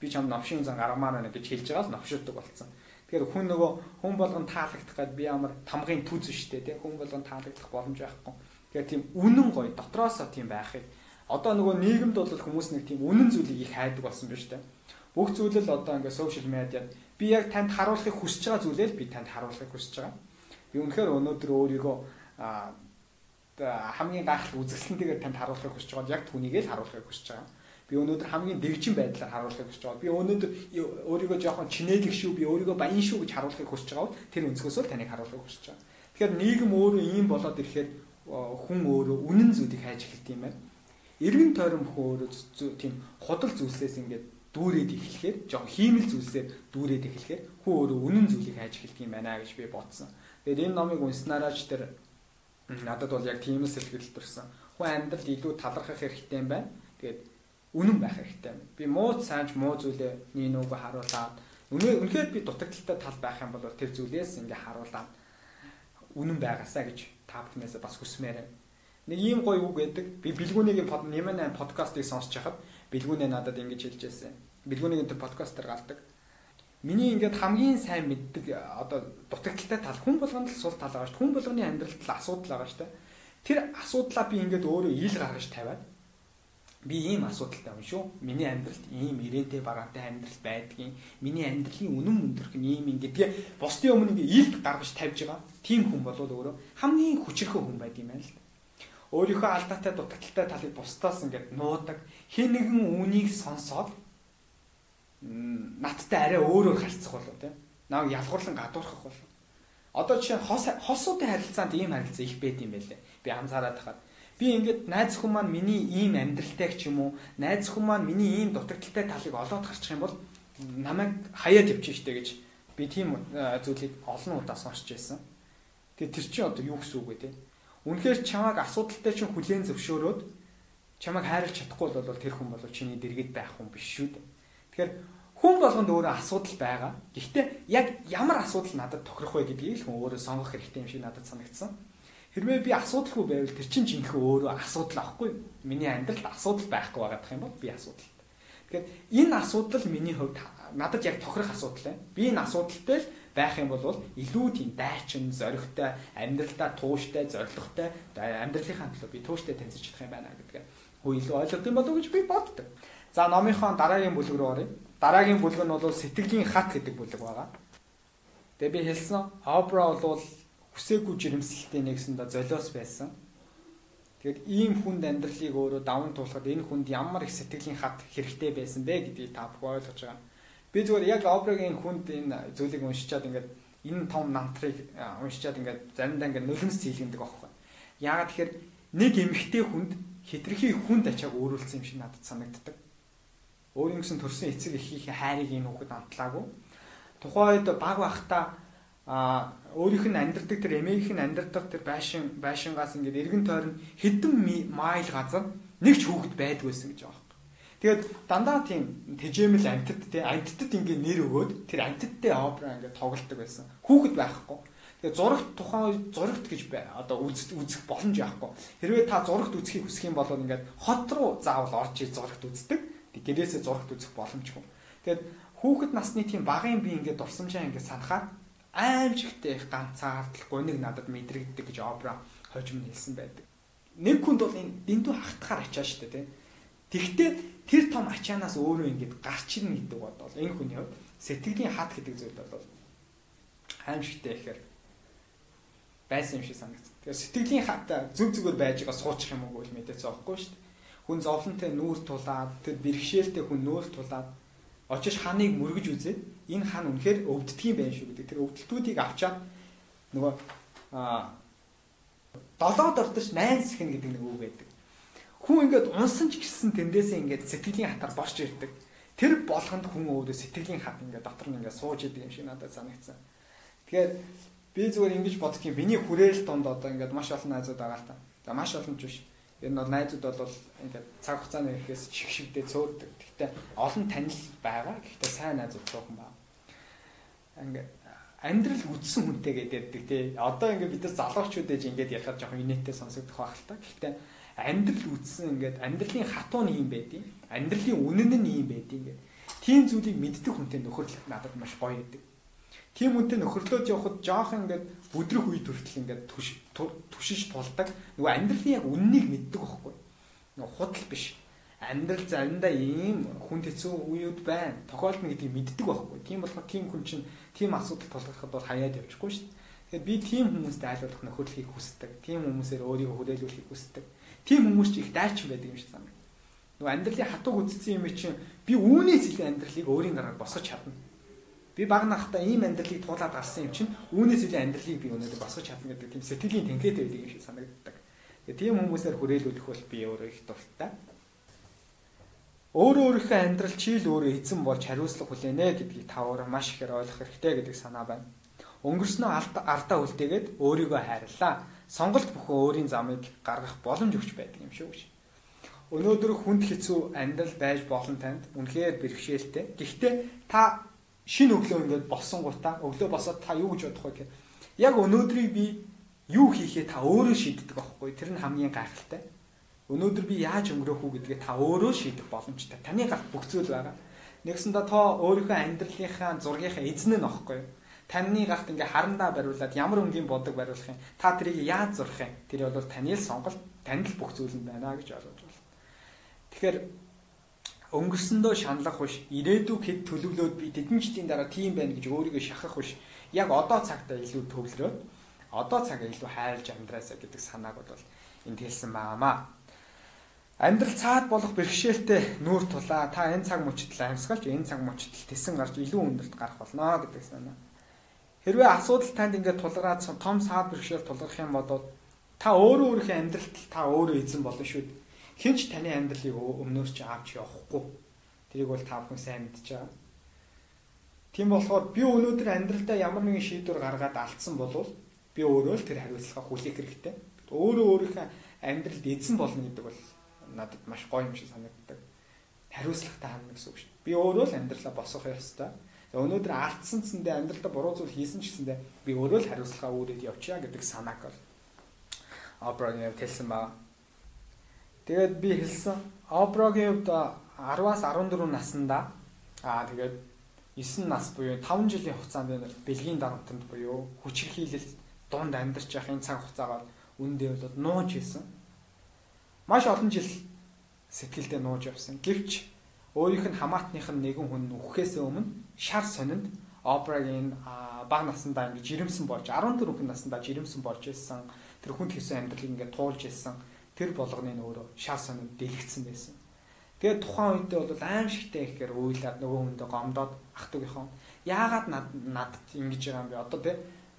A: би чам новшийн зан гаргамаар байна гэж хэлж байгаа л новшуудаг болсон. Тэгэхээр хүн нөгөө хүн болгон таалагдах гээд би ямар тамгын түүз штэ тий хүн болгон таалагдах боломж байхгүй. Тэгэхээр тийм үнэн гоё дотроосоо тийм байхыг одоо нөгөө нийгэмд бол хүмүүс нэг тийм үнэн зүйлийг их хайдаг болсон биз дээ. Бүх зүйл л одоо ингээ сошиал медиад би яг танд харуулахыг хүсэж байгаа зүйлээ л би танд харуулахыг хүсэж байгаа. Би үнэхээр өнөөдөр өөрийгөө хамгийн гайхалтай үзэсгэлэнтэйгээр танд харуулахыг хүсэж байгаа яг түүнийг л харуулахыг хүсэж байгаа. Би өнөөдөр хамгийн дэгжин байдлаар харуулахыг хүсэж байгаа. Би өнөөдөр өөрийгөө жоохон чинээлэг шүү, би өөрийгөө баян шүү гэж харуулахыг хүсэж байгаа бол тэр өнцгөөс л таныг харуулахыг хүсэж байгаа. Тэгэхээр нийгэм өөрөө ийм болоод ирэхээр хүн өөрөө үнэн зүйлийг хайж эхэлт юм байна. Иргэн тойрон бүхэн өөрөө тийм худал зүйлсээс ингээд дүүрээд эхлэхээр жоохон хиймэл зүйлсээр дүүрээд эхлэхээр хүн өөрөө үнэн зүйлийг хайж эхэлт юм байна гэж би бодсон. Тэгэхээр энэ номыг унснараач тэр надад бол яг тийм л сэтгэл төрсэн. Хүн амьдрал илүү талархах хэрэгтэй юм байна. Тэгээд үнэн байх хэрэгтэй. Би муу цаанч муу зүйлээ нэг нүгөө харуулад үнэ үнэхээр би дутагдaltaй тал байх юм бол тэр зүйлээс ингээ харуулаад үнэн байгаасаа гэж та бүхнээс бас хүсмээр. Нэг ийм гоё үг байдаг. Би бэлгүүнийгийн под нэмэн подкастыг сонсч хахад бэлгүүнээ надад ингэж хэлж байсан. Бэлгүүнийгийн тэр подкастер гардаг. Миний ингээд хамгийн сайн мэддэг одоо дутагдaltaй тал хүн болгонд л сул тал байгаа шүү. Хүн болгоны амьдралд л асуудал байгаа шүү. Тэр асуудлаа би ингээд өөрөө ил гаргаж тавиад би ийм асуудалтай юм шүү. Миний амьдралд ийм ирээдээ бараатай амьдрал байдгийн. Миний амьдралын үнэн мөндрөх нь ийм юм гэдгээ бусдын өмнө илт гаргаж тавьж байгаа. Тийм хүн болоод өөрөө хамгийн хүчрхэг хүн байд юм байна л. Өөрийнхөө алдаатай дутагдaltaй талыг бусдаас ингээд нуудаг. Хэн нэгэн үнийг сонсоод надтай арай өөрөөр харьцах болоо тийм. Наа ялгуурлан гадуурхах болоо. Одоо жишээ хос хосуудын харилцаанд ийм харилцаа их байд юм байлээ. Би анзаараад тахад Би ингээд найз хүн маань миний ийм амьдралтай ч юм уу, найз хүн маань миний ийм дутагдaltaй талыг олоод гарчих юм бол намайг хаяад явчих штэ гэж би тийм зүйлийг олон удаа сонсч байсан. Тэгээ тэр чинь одоо юу гэсэн үг вэ те? Үнэхээр чамайг асуудалтай чинь хүлээн зөвшөөрөөд чамайг хайрлах чадахгүй бол тэр хүн бол чиний дэргэд байх хүн биш шүү дээ. Тэгэхээр хүн болгонд өөрөө асуудал байгаа. Гэхдээ яг ямар асуудал надад тохирох вэ гэдгийг л хүн өөрөө сонгох хэрэгтэй юм шиг надад санагдсан. Хэрвээ би асуудалгүй байвал тэр чинь жинхэнэ өөрөө асуудал авахгүй. Миний амьдралд асуудал байхгүй байгаадах юм бол би асуудал. Тэгэхээр энэ асуудал миний хувьд надад яг тохирох асуудал байна. Би энэ асуудалтай л байх юм бол илүү тийм дайчин, зоригтой, амьдралдаа тууштай, зоригтой амьдралынхаа төлөө би тууштай таньж чадах юм байна гэдгээ хөө илүү ойлгох юм болов уу гэж би боддог. За номынхон дараагийн бүлэг рүү оръё. Дараагийн бүлэг нь бол сэтгэлийн хат гэдэг бүлэг байгаа. Тэгээ би хэлсэн Опра бол хүсээгүй жирэмслэлтэй нэгсэндээ золиос байсан. Тэгэхээр ийм хүнд амьдралыг өөрөө даван туулахад энэ хүнд ямар их сэтгэлийн хат хэрэгтэй байсан бэ гэдгийг та бүхэн ойлгож байгаа. Би зүгээр яг Обрагийн хүнд энэ зүйлийг уншичаад ингээд энэ том намтрыг уншичаад ингээд заримдаа ингээд нулимс зийлгэндэг аахгүй. Яагаад тэгэхээр нэг эмэгтэй хүнд хитрхи хүнд ачааг өөрүүлсэн юм шиг надад санагддаг. Өөрөнгөсөн төрсэн эцэг эхийнхээ хайрыг энэ хүүхэд амтлаагүй. Тухайн үед баг бахта а өөрийнх нь амьдрдаг тэр эмээгийнх нь амьдрдаг тэр байшин байшингаас ингээд эргэн тойрон хэдэн майл газар нэг ч хүүхэд байдгүйсэн гэж байгаа юм. Тэгээд дандаа тийм тэжээмэл амтд тий амттад ингээд нэр өгөөд тэр амттдээ опера ингээд тоглолдог байсан. Хүүхэд байхгүй. Тэгээ зурагт тухайн зурагт гэж. Одоо үзэх боломж яахгүй. Хэрвээ та зурагт үзхийг хүсэх юм бол ингээд хот руу заавал орж ий зурагт үздэг. Гэрээсээ зурагт үзэх боломжгүй. Тэгээд хүүхэд насны тийм багын би ингээд дурсамжаа ингээд санахаар аимшигтэй их ганцаардлаггүй нэг надад мэдрэгддэг гэж опера хожим хэлсэн байдаг. Нэг хүнд бол энэ дэндүү хахтахаар ачаа штэ тий. Тэгвэл тэр том ачаанаас өөрөө ингэж гарч ирнэ гэдэг бодвол энэ хүний хувьд сэтгэлийн хат гэдэг зүйл бол аимшигтэй ихээр байсан юм шиг санагдсан. Тэгэхээр сэтгэлийн хат зүг зүгээр байж байгаа суучих юм уу гэж мэдээсээ аахгүй шүү дээ. Хүн зовлонтой нүүр тулаад тэр бэрхшээлтэй хүн нүүр тулаад очиж ханыг мөргөж үзээд энэ хан үнэхээр өвддөг юм байна шүү гэдэг. Тэр өвдөлтүүдийг авчаад нөгөө а долоод ортож 8 сэхэн гэдэг нэг үг байдаг. Хүн ингээд унсан ч гэсэн тэндээсээ ингээд сэтгэлийн хатар босч ирдэг. Тэр болгонд хүн өөрөө сэтгэлийн хат ингээд дотор нь ингээд сууж идэг юм шиг надад санагдсан. Тэгэхээр би зүгээр ингэж бодчих юм. Миний хүрээл донд одоо ингээд маш олон найзууд байгаа л та. За маш олон ч биш ер нь бол найзууд бол ингээд цаг хугацааны ирэхээс шиг шигдээ цөөрдөг. Гэхдээ олон танил байгаа. Гэхдээ сайн найзууд цуухан байна ингээд амьдрал үдсэн хүнтэй гэдэг ярьдаг тий. Одоо ингээд бид нар залуучууд ээж ингээд ярихад жоохон инээтэй сонсогдох байх л та. Гэхдээ амьдрал үдсэн ингээд амьдралын хатуу нь юм байдیں۔ Амьдралын үнэн нь юм байдیں۔ ингээд тийм зүйлийг мэддэг хүнтэй нөхөрлөх надад маш гоё байдаг. Тийм хүнтэй нөхөрлөөд явхад жоохон ингээд бүдрэх үед хүртэл ингээд түшиж тулдаг. Нөгөө амьдралын яг үннийг мэддэг байхгүй. Нөгөө худал биш Амьдрал заримдаа ийм хүн хэцүү үеуд байна. Тохиолдно гэдгийг мэддэг байхгүй. Тийм болохоор тийм хүн чинь тийм асуудал тулгархад бол хаяад явчихгүй шүү дээ. Тэгэхээр би тийм хүмүүст айлуулах нөхөрлөхийг хүсдэг. Тийм хүмүүсээр өөрийгөө хүрээлүүлэхийг хүсдэг. Тийм хүмүүс ч их дайчин байдаг юм шиг санагдав. Нөгөө амьдралын хатуг үдцсэн юм чинь би үүнээс илүү амьдралыг өөрийн гараар босгож чадна. Би баг нахта ийм амьдралыг туулаад гарсан юм чинь үүнээс илүү амьдралыг би өнөөдөр босгож чадна гэдэг тийм сэтгэлийн тэнхээтэй байдаг юм шиг санагддаг. Тэгээ тийм хүмүүсээр хүрээлүүлэх бол би өөрөө их дуртай. Өөрөө өөрийнхөө амьдрал чийл өөрөө эзэн болж хариуцлага хүлээнэ гэдгийг та өөрөө маш ихээр ойлгох хэрэгтэй гэдэг санаа байна. Өнгөрснөө ардаа үлдээгээд өөрийгөө хайрлаа. Сонголт бүхэн өөрийн замыг гаргах боломж өгч байдаг юм шүү гэж. Өнөөдөр хүнд хэцүү амьдрал байж болно танд. Үнэхээр бэрхшээлтэй. Гэхдээ та шинэ өглөө ингээд болсон гутаа өглөө босоод та юу гэж бодох вэ гэхээр яг өнөөдрийг би юу хийхээ та өөрөө шийддэг байхгүй. Тэр нь хамгийн гайхалтай Өнөөдөр би яаж өнгөрөх үү гэдгээ та өөрөө шийдэх боломжтой. Таны гарт бүх зүйл байгаа. Нэгсэндээ та өөрийнхөө амьдралынхаа зургийнхаа эзэн нь аахгүй юу? Таны гарт ингээ харандаа бариулаад ямар өнгийн бодог бариулах юм? Та тэрийг яаж зурх юм? Тэр бол таны л сонголт, танд л бүх зүйл нь байна гэж ойлгож байна. Тэгэхээр өнгөрсөндөө шаналлах биш, ирээдүг хэд төлөвлөөд би тэдэн жилийн дараа тийм байна гэж өөрийгөө шахах биш. Яг одоо цагтаа илүү төвлөрөөд одоо цагаа илүү хайрлж амьдраасаа гэдэг санааг бол энд хэлсэн байнамаа. Амьдрал цаад болох бэрхшээлтэй нүүр тулаа. Та энэ цаг мөчтөл амьсгалж энэ цаг мөчтөл тесэн гарч илүү өндөрт гарах болно гэдэг санаа. Хэрвээ асуудал танд ингээд тулгараад том саад бэрхшээл тулгарх юм бол та өөрөө өөрийнхөө амьдралд та өөрөө эзэн болно шүү дээ. Хинч таны амьдралыг өмнөөс чи авч явахгүй. Тэрийг бол та бүхэн сайн мэдж байгаа. Тийм болохоор би өнөөдөр амьдралдаа ямар нэгэн шийдвэр гаргаад алдсан бол би өөрөө л тэр хариуцлага хүлээх хэрэгтэй. Өөрөө өөрийнхөө амьдралд эзэн болно гэдэг бол надад маш гоё юм шиг санагддаг. Хариуцлагатай хандна гэсэн үг дээ. Би өөрөө л амьдралаа босгох ёстой. Өнөөдөр алдсан цэндээ амьдралдаа буруу зүйл хийсэн ч гэсэндээ би өөрөө л хариуцлага үүрээд явчихъя гэдэг санааг бол Обрагийн хувьд хэлсэн баа. Тэгээд би хэлсэн Обрагийн хувьд 10-аас 14 наснда аа тэгээд 9 нас буюу 5 жилийн хугацаанд бэлгийн дарамтанд буюу хүчирхийлэл дунд амьдарч явах энэ цаг хугацаагаар үндэ бол нууж хийсэн маш олон жил сэтгэлдээ нууж явсан. Гэвч өөрийнх нь хамаатных нь нэгэн хүн үхэхээс өмнө шар сонинд Обрагийн баг насндаа ингэ жирэмсэн болж 14 хүн наснда жирэмсэн болж ирсэн. Тэр хүнд хийсэн амьдралыг ингэ туулж ирсэн. Тэр болгоны өөрөө шар сонинд дэлгэцсэн байсан. Тэгээд тухайн үедээ бол аимшигтай ихээр уйлаад нөгөө хүндээ гомдоод ах トゥ гийнхоо яагаад над надад ингэж байгаа юм бэ? Одоо те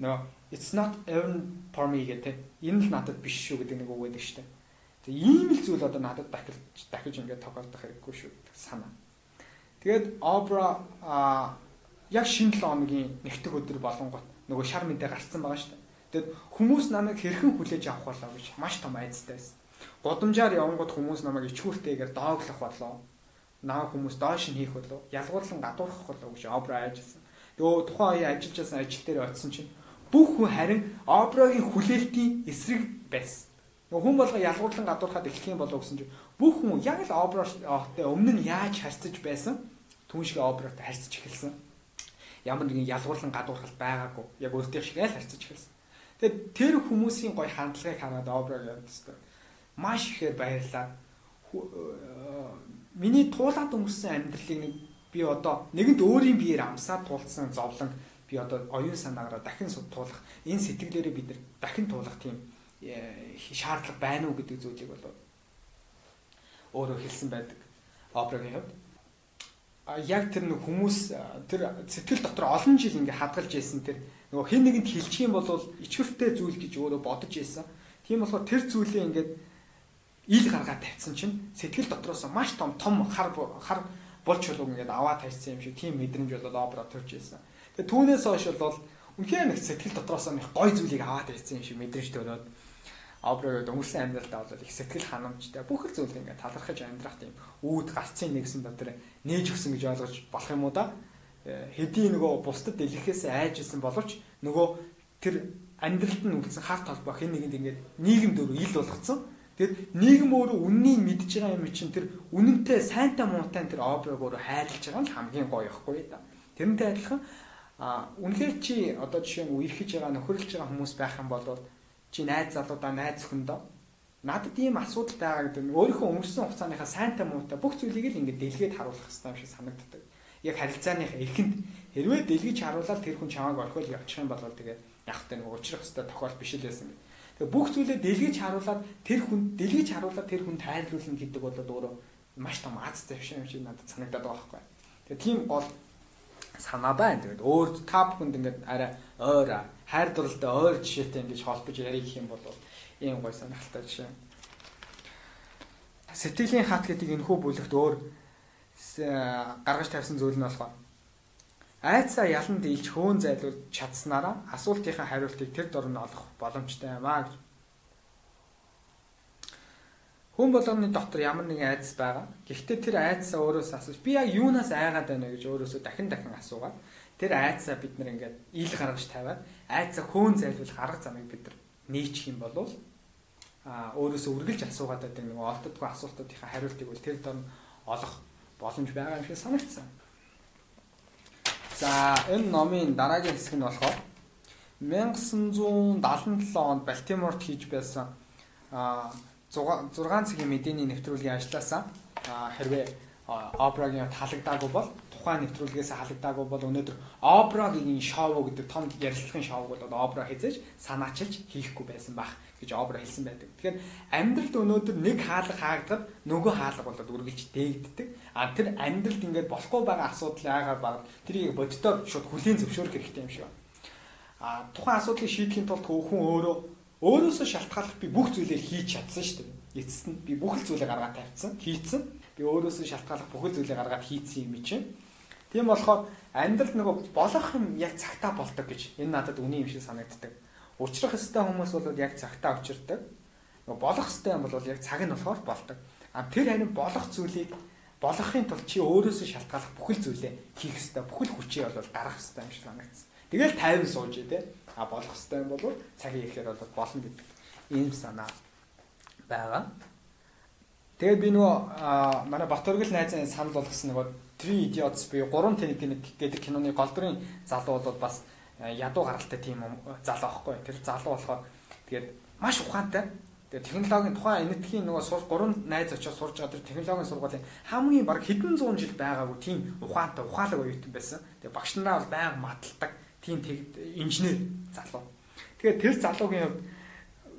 A: нөгөө it's not earn for me гэдэг. Энэ л надад биш шүү гэдэг нэг үг байдаг шүү дээ ийм л зүйл одоо надад дахиж дахиж ингээд тохиолдох хэрэггүй шүү гэдэг санаа. Тэгээд Opera а яг шинэ 7 хоногийн нэгтгэх өдөр болонгот нөгөө шар мэдээ гарцсан байгаа шүү дээ. Тэгэд хүмүүс намайг хэрхэн хүлээж авах болоо гэж маш том айцтай байсан. Годамжаар явангууд хүмүүс намайг ичгүүртэйгээр дооглох болоо. Наа хүмүүс доош нь хийх болоо. Ялгуурлан гадуурхах болоо гэж Opera айжсэн. Тэгээ тухайн үеийн ажиллаж байсан ажил дээр очисон чинь бүх хүн харин Opera-гийн хүлээлтийн эсрэг байсан. Нөгөө хүн болго ялгуурлан гадуурхаад эхлэх юм болов гэсэн чинь бүх хүн яг л оператой өмнө нь яаж харьцаж байсан түн шиг оператой харьцаж эхэлсэн. Ямар нэгэн ялгуурлан гадуурхалт байгаагүй. Яг өөртөө шиг л харьцаж эхэлсэн. Тэгээд тэр хүмүүсийн гой хандлагыг хараад операг явуулсан. Маш ихээр баярлаа. Э, миний туулаад өнгөрсөн амьдралыг нэг би одоо нэгэнт өөрийн биеэр амсаад туулсан зовлон би одоо оюун санаагаараа дахин туулах энэ сэтгэлээрээ бид дахин туулах тийм шаардлага байна уу гэдэг зүйлийг бол өөрөө хэлсэн байдаг операгийн хувьд. А яг тэр нэг хүмүүс тэр сэтгэл дотор олон жил ингээ хадгалж ийсэн тэр нөгөө хэн нэгэнд хилчих юм бол ичгэртэй зүйл гэж өөрөө бодож ийсэн. Тийм болохоор тэр зүйлээ ингээд ил гаргаад тавьсан чинь сэтгэл дотроос маш том том хар хар болж чулууг ингээд аваад тавьсан юм шиг тийм мэдрэмж болоод опера төрж ийсэн. Тэгээ түүнээс хойш бол үнхээр нэг сэтгэл дотроос нэг гой зүйлийг аваад тавьсан юм шиг мэдрэмж төрөөд оброод өнгөрсөн амьдралдаа бол их сэтгэл ханамжтай бүх л зүйл ингээд талархаж амьдрах тийм үүд гарцын нэгсэн дотор нээж өгсөн гэж ойлгож болох юм уу да э, хэдий нөгөө бусдад дэлгэхээс айжсэн боловч нөгөө тэр амьдралд нь үлдсэн харт толбоо хэн нэгэнд ингээд нийгэм дөр ил болгоцсон Тэгэд нийгэм өөрөө үннийг мэдж байгаа юм чинь тэр үнэнтэй сайнтай муутай тэр оброг өөрөө хайрлаж байгаа нь хамгийн гоё ихгүй да. Тэрнтэй адилхан а үнэхээр чи одоо жишээ нь үерхэж байгаа нөхөрлөж байгаа хүмүүс байх юм бол чи найз залуудаа найз өхөндөө надад ийм асуудал байгаа гэдэг нь өөрийнхөө өнгөрсөн хугацааныхаа сайнтай муутай бүх зүйлийг л ингээд дэлгээд харуулах хэрэгтэй юм шиг санагддаг. Яг харилцааныхаа эхэнд хэрвээ дэлгэж харуулаад тэр хүн чамааг орхиол явчих юм бол тэгээ яг тэ нэг уучрах хэрэгтэй тохиол биш л байсан. Тэгээ бүх зүйлээ дэлгэж харуулаад тэр хүн дэлгэж харуулаад тэр хүн тайрлуулна гэдэг бол өөрөө маш том аз завшин юм шиг надад санагдаад байгаа байхгүй. Тэгээ тийм гол санаа байна. Тэгээд өөр та бүхэнд ингээд арай ойр хайр дурлалтай ойр жишээтэй ингэж холбож ярих юм бол ийм гой санагдaltaй жишээ. Сэтгэлийн хат гэдэг энэ хүү бүлэгт өөр гаргаж тавьсан зүйл нь болохоор айцаа ялан дийлж хөөн зайлуулж чадсанараа асуултынхаа хариултыг тэр дор нь олох боломжтой юм аа гэж Хүн болгоны дотор ямар нэгэн айдас байгаа. Гэхдээ тэр айдасаа өөрөөс асууж би яг юунаас айгаад байна гэж өөрөөсөө дахин дахин асуугаад тэр айдасаа бид нар ингээд ил гаргаж тавиад айдасаа хөөн зайлуулах арга замыг бид нар нээчих юм бол а өөрөөсөө үргэлж асуугаад байдаг нэг олддгүй асуултуудынхаа хариултыг бол тэр дор олох боломж байгаа юм шиг санагдсан. За энэ номын дараагийн хэсэг нь болохоор 1977 онд Балтиморт хийж байсан а 6 цагийн мэдээний нэвтрүүлгийн ажилласаа хэрвээ Опрагийн халагдаагүй бол тухайн нэвтрүүлгээс халагдаагүй бол өнөөдөр Опрагийн шоу гэдэг том ярилцлагын шоуг бол Опра хийж санаачилж хийхгүй байсан байх гэж Опра хэлсэн байдаг. Тэгэхээр амьдралд өнөөдөр нэг хаалга хаагдаад нөгөө хаалга болоод үргэлж дээгддэг. А тэр амьдралд ингээд болохгүй байгаа асуудал яагаад баг тэрийг боддоор шууд хүлийн зөвшөөрөх хэрэгтэй юм шиг байна. А тухайн асуудлыг шийдэхин тулд хүн өөрөө Өөрөөсөө шалтгааллах би бүх зүйлээ хийж чадсан шүү дээ. Эцэст нь би бүх л зүйлээ гаргаад тавьсан, хийцэн. Би өөрөөсөө шалтгааллах бүх зүйлээ гаргаад хийцэн юм чинь. Тийм болохоор амьдрал нөгөө болох юм яг цагтаа бол ตก гэж энэ надад үний юм шиг санагддаг. Учрах хэвээр хүмүүс бол яг цагтаа учирдаг. Нөгөө болох хэвээр юм бол яг цаг нь болохоор болдог. А тэр харин болох зүйлийг болохын тулд чи өөрөөсөө шалтгааллах бүх л зүйлээ хийх хэвээр бүх л хүчээ бол гаргах хэвээр юм шиг санагдсан. Тэгэл тайван сууж тий а болох хэвээр юм бол цагийн ихээр бол болно гэдэг ийм санаа байгаа. Тэгээд би нөгөө манай Батөргөл найзын санал болгосон нөгөө Three Idiots би 3 тэнэг гэдэг киноны голдрын залуу бол бас ядуу гаралтай тийм залуу байхгүй. Тэр залуу болохоор тэгээд маш ухаантай. Тэгээд технологийн тухайн энэтхийн нөгөө сур 3 найз очиж сурж байгаа тэр технологийн сургуулийн хамгийн баг хэдэн зуун жил байгаагүй тийм ухаантай ухаалаг оюутан байсан. Тэгээд багш нараа бол байнга маталдаг тийм инженер залуу. Тэгээд тэр залуугийн хувьд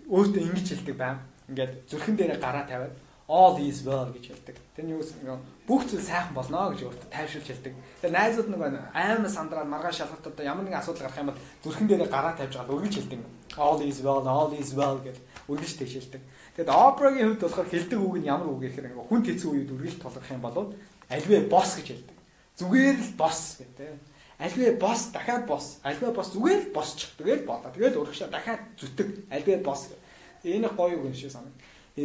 A: өөртөө ингэж хэлдэг байм. Ингээд зүрхэн дээрээ гараа тавиад all is well гэж хэлдэг. Тэр нь юу гэсэн бүх зүйл сайхан болно гэж өөртөө тайвшруулж хэлдэг. Тэгээ найзууд нэг аймаа сандраад маргааш шалгалтад ямар нэгэн асуудал гарах юм бол зүрхэн дээрээ гараа тавьж байгаа үргэлж хэлдэг. all is well all is well гэж үргэлж тэгж хэлдэг. Тэгэд опрагийн хувьд болохоор хэлдэг үг нь ямар үг гэхээр хүн тэцэн үед үргэлж толгох юм бол альвэ босс гэж хэлдэг. Зүгээр л босс гэдэг альвээ босс дахиад босс альвээ босс зүгээр л босчих тэгэл болоо тэгэл урагшаа дахиад зүтэг альвээ босс энэ гоё юм шиг санаг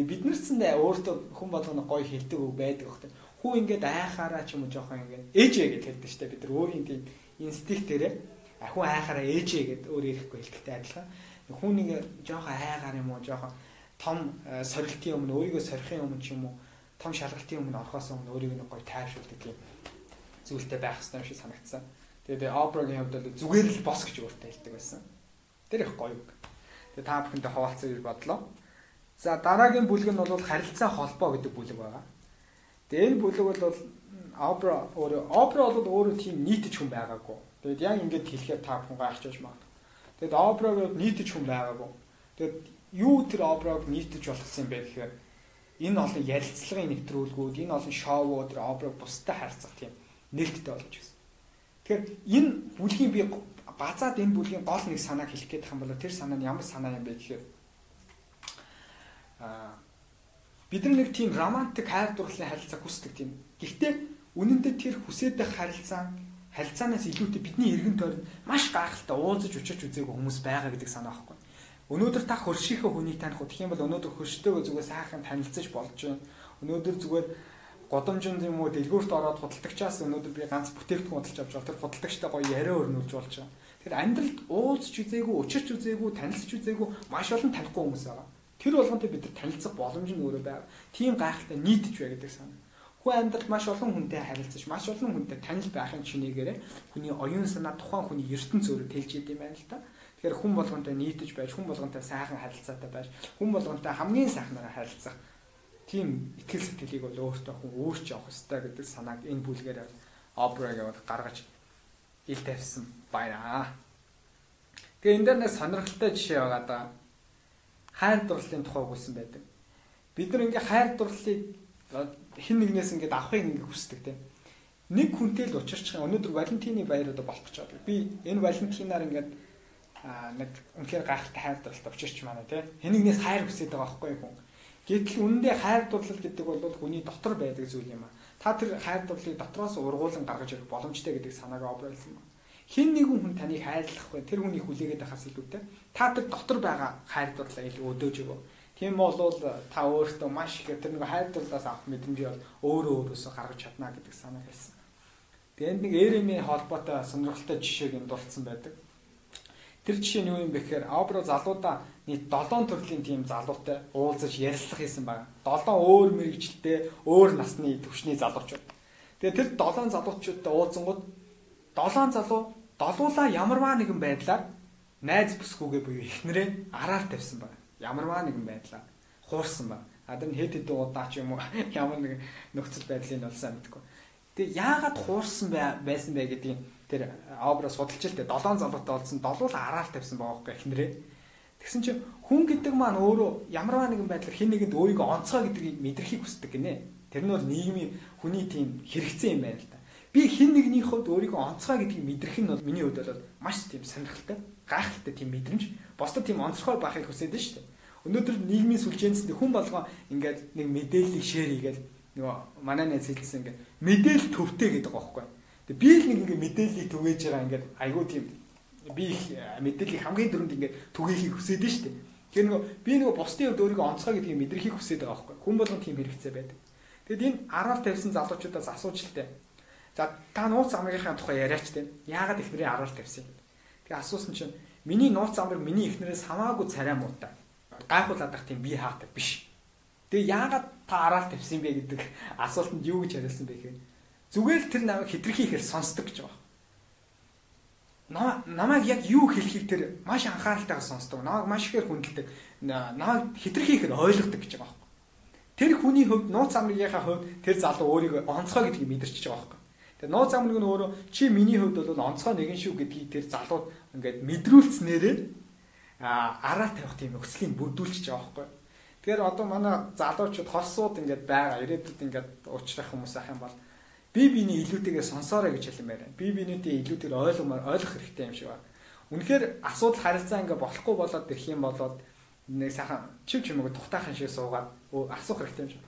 A: бид нар ч зэндээ өөртөө хүн болгоно гоё хэлдэг үг байдаг хөөхтэй хүү ингээд айхаараа ч юм уу жоохон ингээд ээжээ гэж хэлдэг штэ бид нар өөрийн тийм инстинктээрээ хүн айхаараа ээжээ гэд өөр ирэхгүй хэлдэгтэй адилхан хүн нэг жоохон айгаар юм уу жоохон том э, сорилтын өмнө өөрийгөө сорихын өмнө ч юм уу том шалгалтын өмнө орохоос өмнө өөрийгөө гоё тайвшруулдаг тийм зүйлтэй байх хэрэгтэй юм шиг санагдсан. Тэгээд Опрагийн хувьд бол зүгээр л бос гэж өөртөө хэлдэг байсан. Тэр их гоё үг. Тэгээд та бүхэнтэй хуваалцъя гэж бодлоо. За дараагийн бүлэг нь бол харилцаа холбоо гэдэг бүлэг байгаа. Тэгээд энэ бүлэг бол Опра өөрөө Опра бол өөрөө тийм нийтж хүн байгаагүй. Тэгээд яг ингэж хэлэхээр та бүхэн гайхчихж магадгүй. Тэгээд Опраг нийтж хүн байгаагүй. Тэгээд юу тэр Опраг нийтж болгосон юм бэ гэхээр энэ олон ярилцлагын нэвтрүүлгүүд, энэ олон шоуууд тэр Опраг бусдад харьцах тийм нээлттэй болж байсан. Тэгэхээр энэ бүлгийн би базаад энэ бүлгийн гол нэг санааг хэлэх гээд байгаа юм бол тэр санаа нь ямар санаа юм бэ гэхээр бид нар нэг тийм романтик хайр дурлалын харилцаа хүсдэг тийм. Гэхдээ үнэн дээр тэр хүсээд байх харилцаа харилцаанаас илүүтэй бидний эргэн тойронд маш гайхалтай уулзаж учирч үзээгүй хүмүүс байгаа гэдэг санаа байхгүй. Өнөөдөр та хөршийнхөө хүнийг таних уу гэх юм бол өнөөдөр хөрштэйгөө зүгээр сайхан танилцаж болж байна. Өнөөдөр зүгээр годомжинд юм уу дэлгүүрт ороод худалдагчаас өнөөдөр би ганц бүтээгдэхүүн худалдаж авч байгаа. Тэр худалдагчтай гоё яриа өрнүүлж болж байгаа. Тэр амьдралд уулзч үзээгүй, учирч үзээгүй, танилцж үзээгүй маш олон танихгүй хүмүүс байгаа. Тэр болгонтэй бид нар танилцах боломж нь өөрөө байгаа. Тийм гайхалтай нийтж бай гэдэг санаа. Хүн амьдрал маш олон хүнтэй харилцаж, маш олон хүнтэй танил байхын чинээгээр хүний оюун санаа тухайн хүний ертөнц өөрөө тэлж идэм байна л та. Тэгэхээр хүн болгонтэй нийтж байж, хүн болгонтэй сайхан харилцаатай байж, хүн болгонтэй хамгийн сайхнаараа харилцах тийм ихтгэл сэтгэлийг бол өөртөө хүн өөрч явах хэрэгтэй гэдэг санааг энэ бүлгээр Обраг яваад гаргаж ил тавьсан байна. Тэгээ энэ дээр нэг сонирхолтой жишээ байгаа да. Хайр дурлалын тухай өгүүлсэн байдаг. Бид нар ингээ хайр дурлалыг хин нэгнээс ингээд авахыг ингээд хүсдэг тийм. Нэг хүнтэй л учирчих өнөөдөр Валентины баяр одоо болох гэж байна. Би энэ Валентинаар ингээд аа нэг үнэхээр гайхалтай хайр дурлалт учирч манай тийм. Хин нэгнээс хайр хүсэж байгаа байхгүй хүн. Гэтэл үнэндээ хайр дурлал гэдэг бол хүний дотор байдаг зүйл юм аа. Та тэр хайр дурлалыг дотроос ургуулan гаргаж ирэх боломжтой гэдэг санааг обралсан байна хин нэгэн хүн таныг хайрлах вэ? Тэр хүнийг хүлээгээд байхаас илүүтэй та тэр дотор байгаа хайр дурлаа илүү өдөөж өгөө. Тийм бол та өөртөө маш их тэр нэг хайр дурлаас авах мэдрэмжийг өөрөө өөрөөсөө гаргаж чадна гэдэг санаа хэлсэн. Тэгээд нэг Эремийн холбоотой сонирхолтой жишээг юм дурдсан байдаг. Тэр жишээ нь юу юм бэ гэхээр Абро залуудаа нийт 7 төрлийн тийм залуутай уулзаж ярилцлах хийсэн байна. 7 өөр мэрэгчлээ, өөр насны төвшний залуучууд. Тэгээ тэр 7 залуучуудтай уулзсангууд долоон залуу долуулаа ямарваа нэгэн байдлаар найз бүсгүйгээ буюу ихнэрээ араар тавьсан байна. Ямарваа нэгэн байдлаар хуурсан байна. Адам хэд хэдэн удаа ч юм уу ямар нэг нөхцөл байдлыг олсон мэдгүй. Тэгээ яагаад хуурсан байсан бэ гэдгийг тэр обра судалж л дээ. Долоон залуутай олсон долуулаа араар тавьсан байгаа байхгүй ихнэрээ. Тэгсэн чинь хүн гэдэг маань өөрөө ямарваа нэгэн байдлаар хэн нэгэнд өөрийгөө онцгой гэдгийг мэдрахийг хүсдэг гинэ. Тэр нь бол нийгмийн хүний тийм хэрэгцээ юм байна л да. Би хин нэгний хувьд өөрийгөө онцгой гэдгийг мэдрэх нь бол миний хувьд бол маш тийм сонирхолтой, гайхалтай тийм мэдрэмж. Босдод тийм онцгой байхыг хүсэж шүү дээ. Өнөөдөр нийгмийн сүлжээнцэд хүн болгоо ингээд нэг мэдээллийг шеэр хийгээл нөгөө манай найз хэлсэн ингээд мэдээлэл төвтэй гэдэг байгаа байхгүй. Тэгээ би л нэг ингээд мэдээллийг түгээж байгаа ингээд айгүй тийм би их мэдээллийг хамгийн дөрөнд ингээд түгээхийг хүсэж шүү дээ. Тэгэхээр нөгөө би нөгөө бусдын хувьд өөрийгөө онцгой гэдгийг мэдрэхийг хүсэж байгаа байхгүй. Хүн болгон тийм хэрэгцээ байдаг. Тэгэд энэ 10 тавьсан залуучуудаас асууж дээ За та нууц амрынхаа тухай яриач тийм. Яагаад ихнэрийн аруулт тавьсан юм. Тэгээ асуусан чинь миний нууц амрыг миний ихнэрээс хамаагүй царай муутай. Гайхуулаад ах тийм би хаадаг биш. Тэгээ яагаад та араал тавьсан бэ гэдэг асуултанд юу гэж хариулсан бэ гэхээр зүгээр л тэр намайг хитрхи ихэр сонсдог гэж байгаа. Намаа намайг яг юу хэлхийг тэр маш анхааралтайгаар сонсдог. Намайг маш ихээр хүндэлдэг. Намайг хитрхи ихэр ойлгодог гэж байгаа. Тэр хүний хувьд нууц амрынхаа хувьд тэр залуу өөрийгөө онцгой гэдгийг мэдэрч байгаа байхгүй. Тэгээ нууц амнаг нь өөрөө чи миний хувьд бол онцгой нэгэн шүү гэдгийг тэр залууд ингээд мэдрүүлснээрээ а араа тавих тийм нөхцөлийг бүрдүүлчих байгаа байхгүй. Тэгэхээр одоо манай залуучууд хорсууд ингээд байгаа ирээдүйд ингээд уучлах хүмүүс ах юм бол би биний илүүтэйгээ сонсоорой гэж хэлмээр байна. Би бинийтэй илүүтэйгээр ойлгомоор ойлгох хэрэгтэй юм шиг байна. Үнэхээр асуудал харилцаа ингээд болохгүй болоод ирэх юм болоод нэг сайхан чив чимээг тухтайхан шиг суугаад асуух хэрэгтэй юм шиг.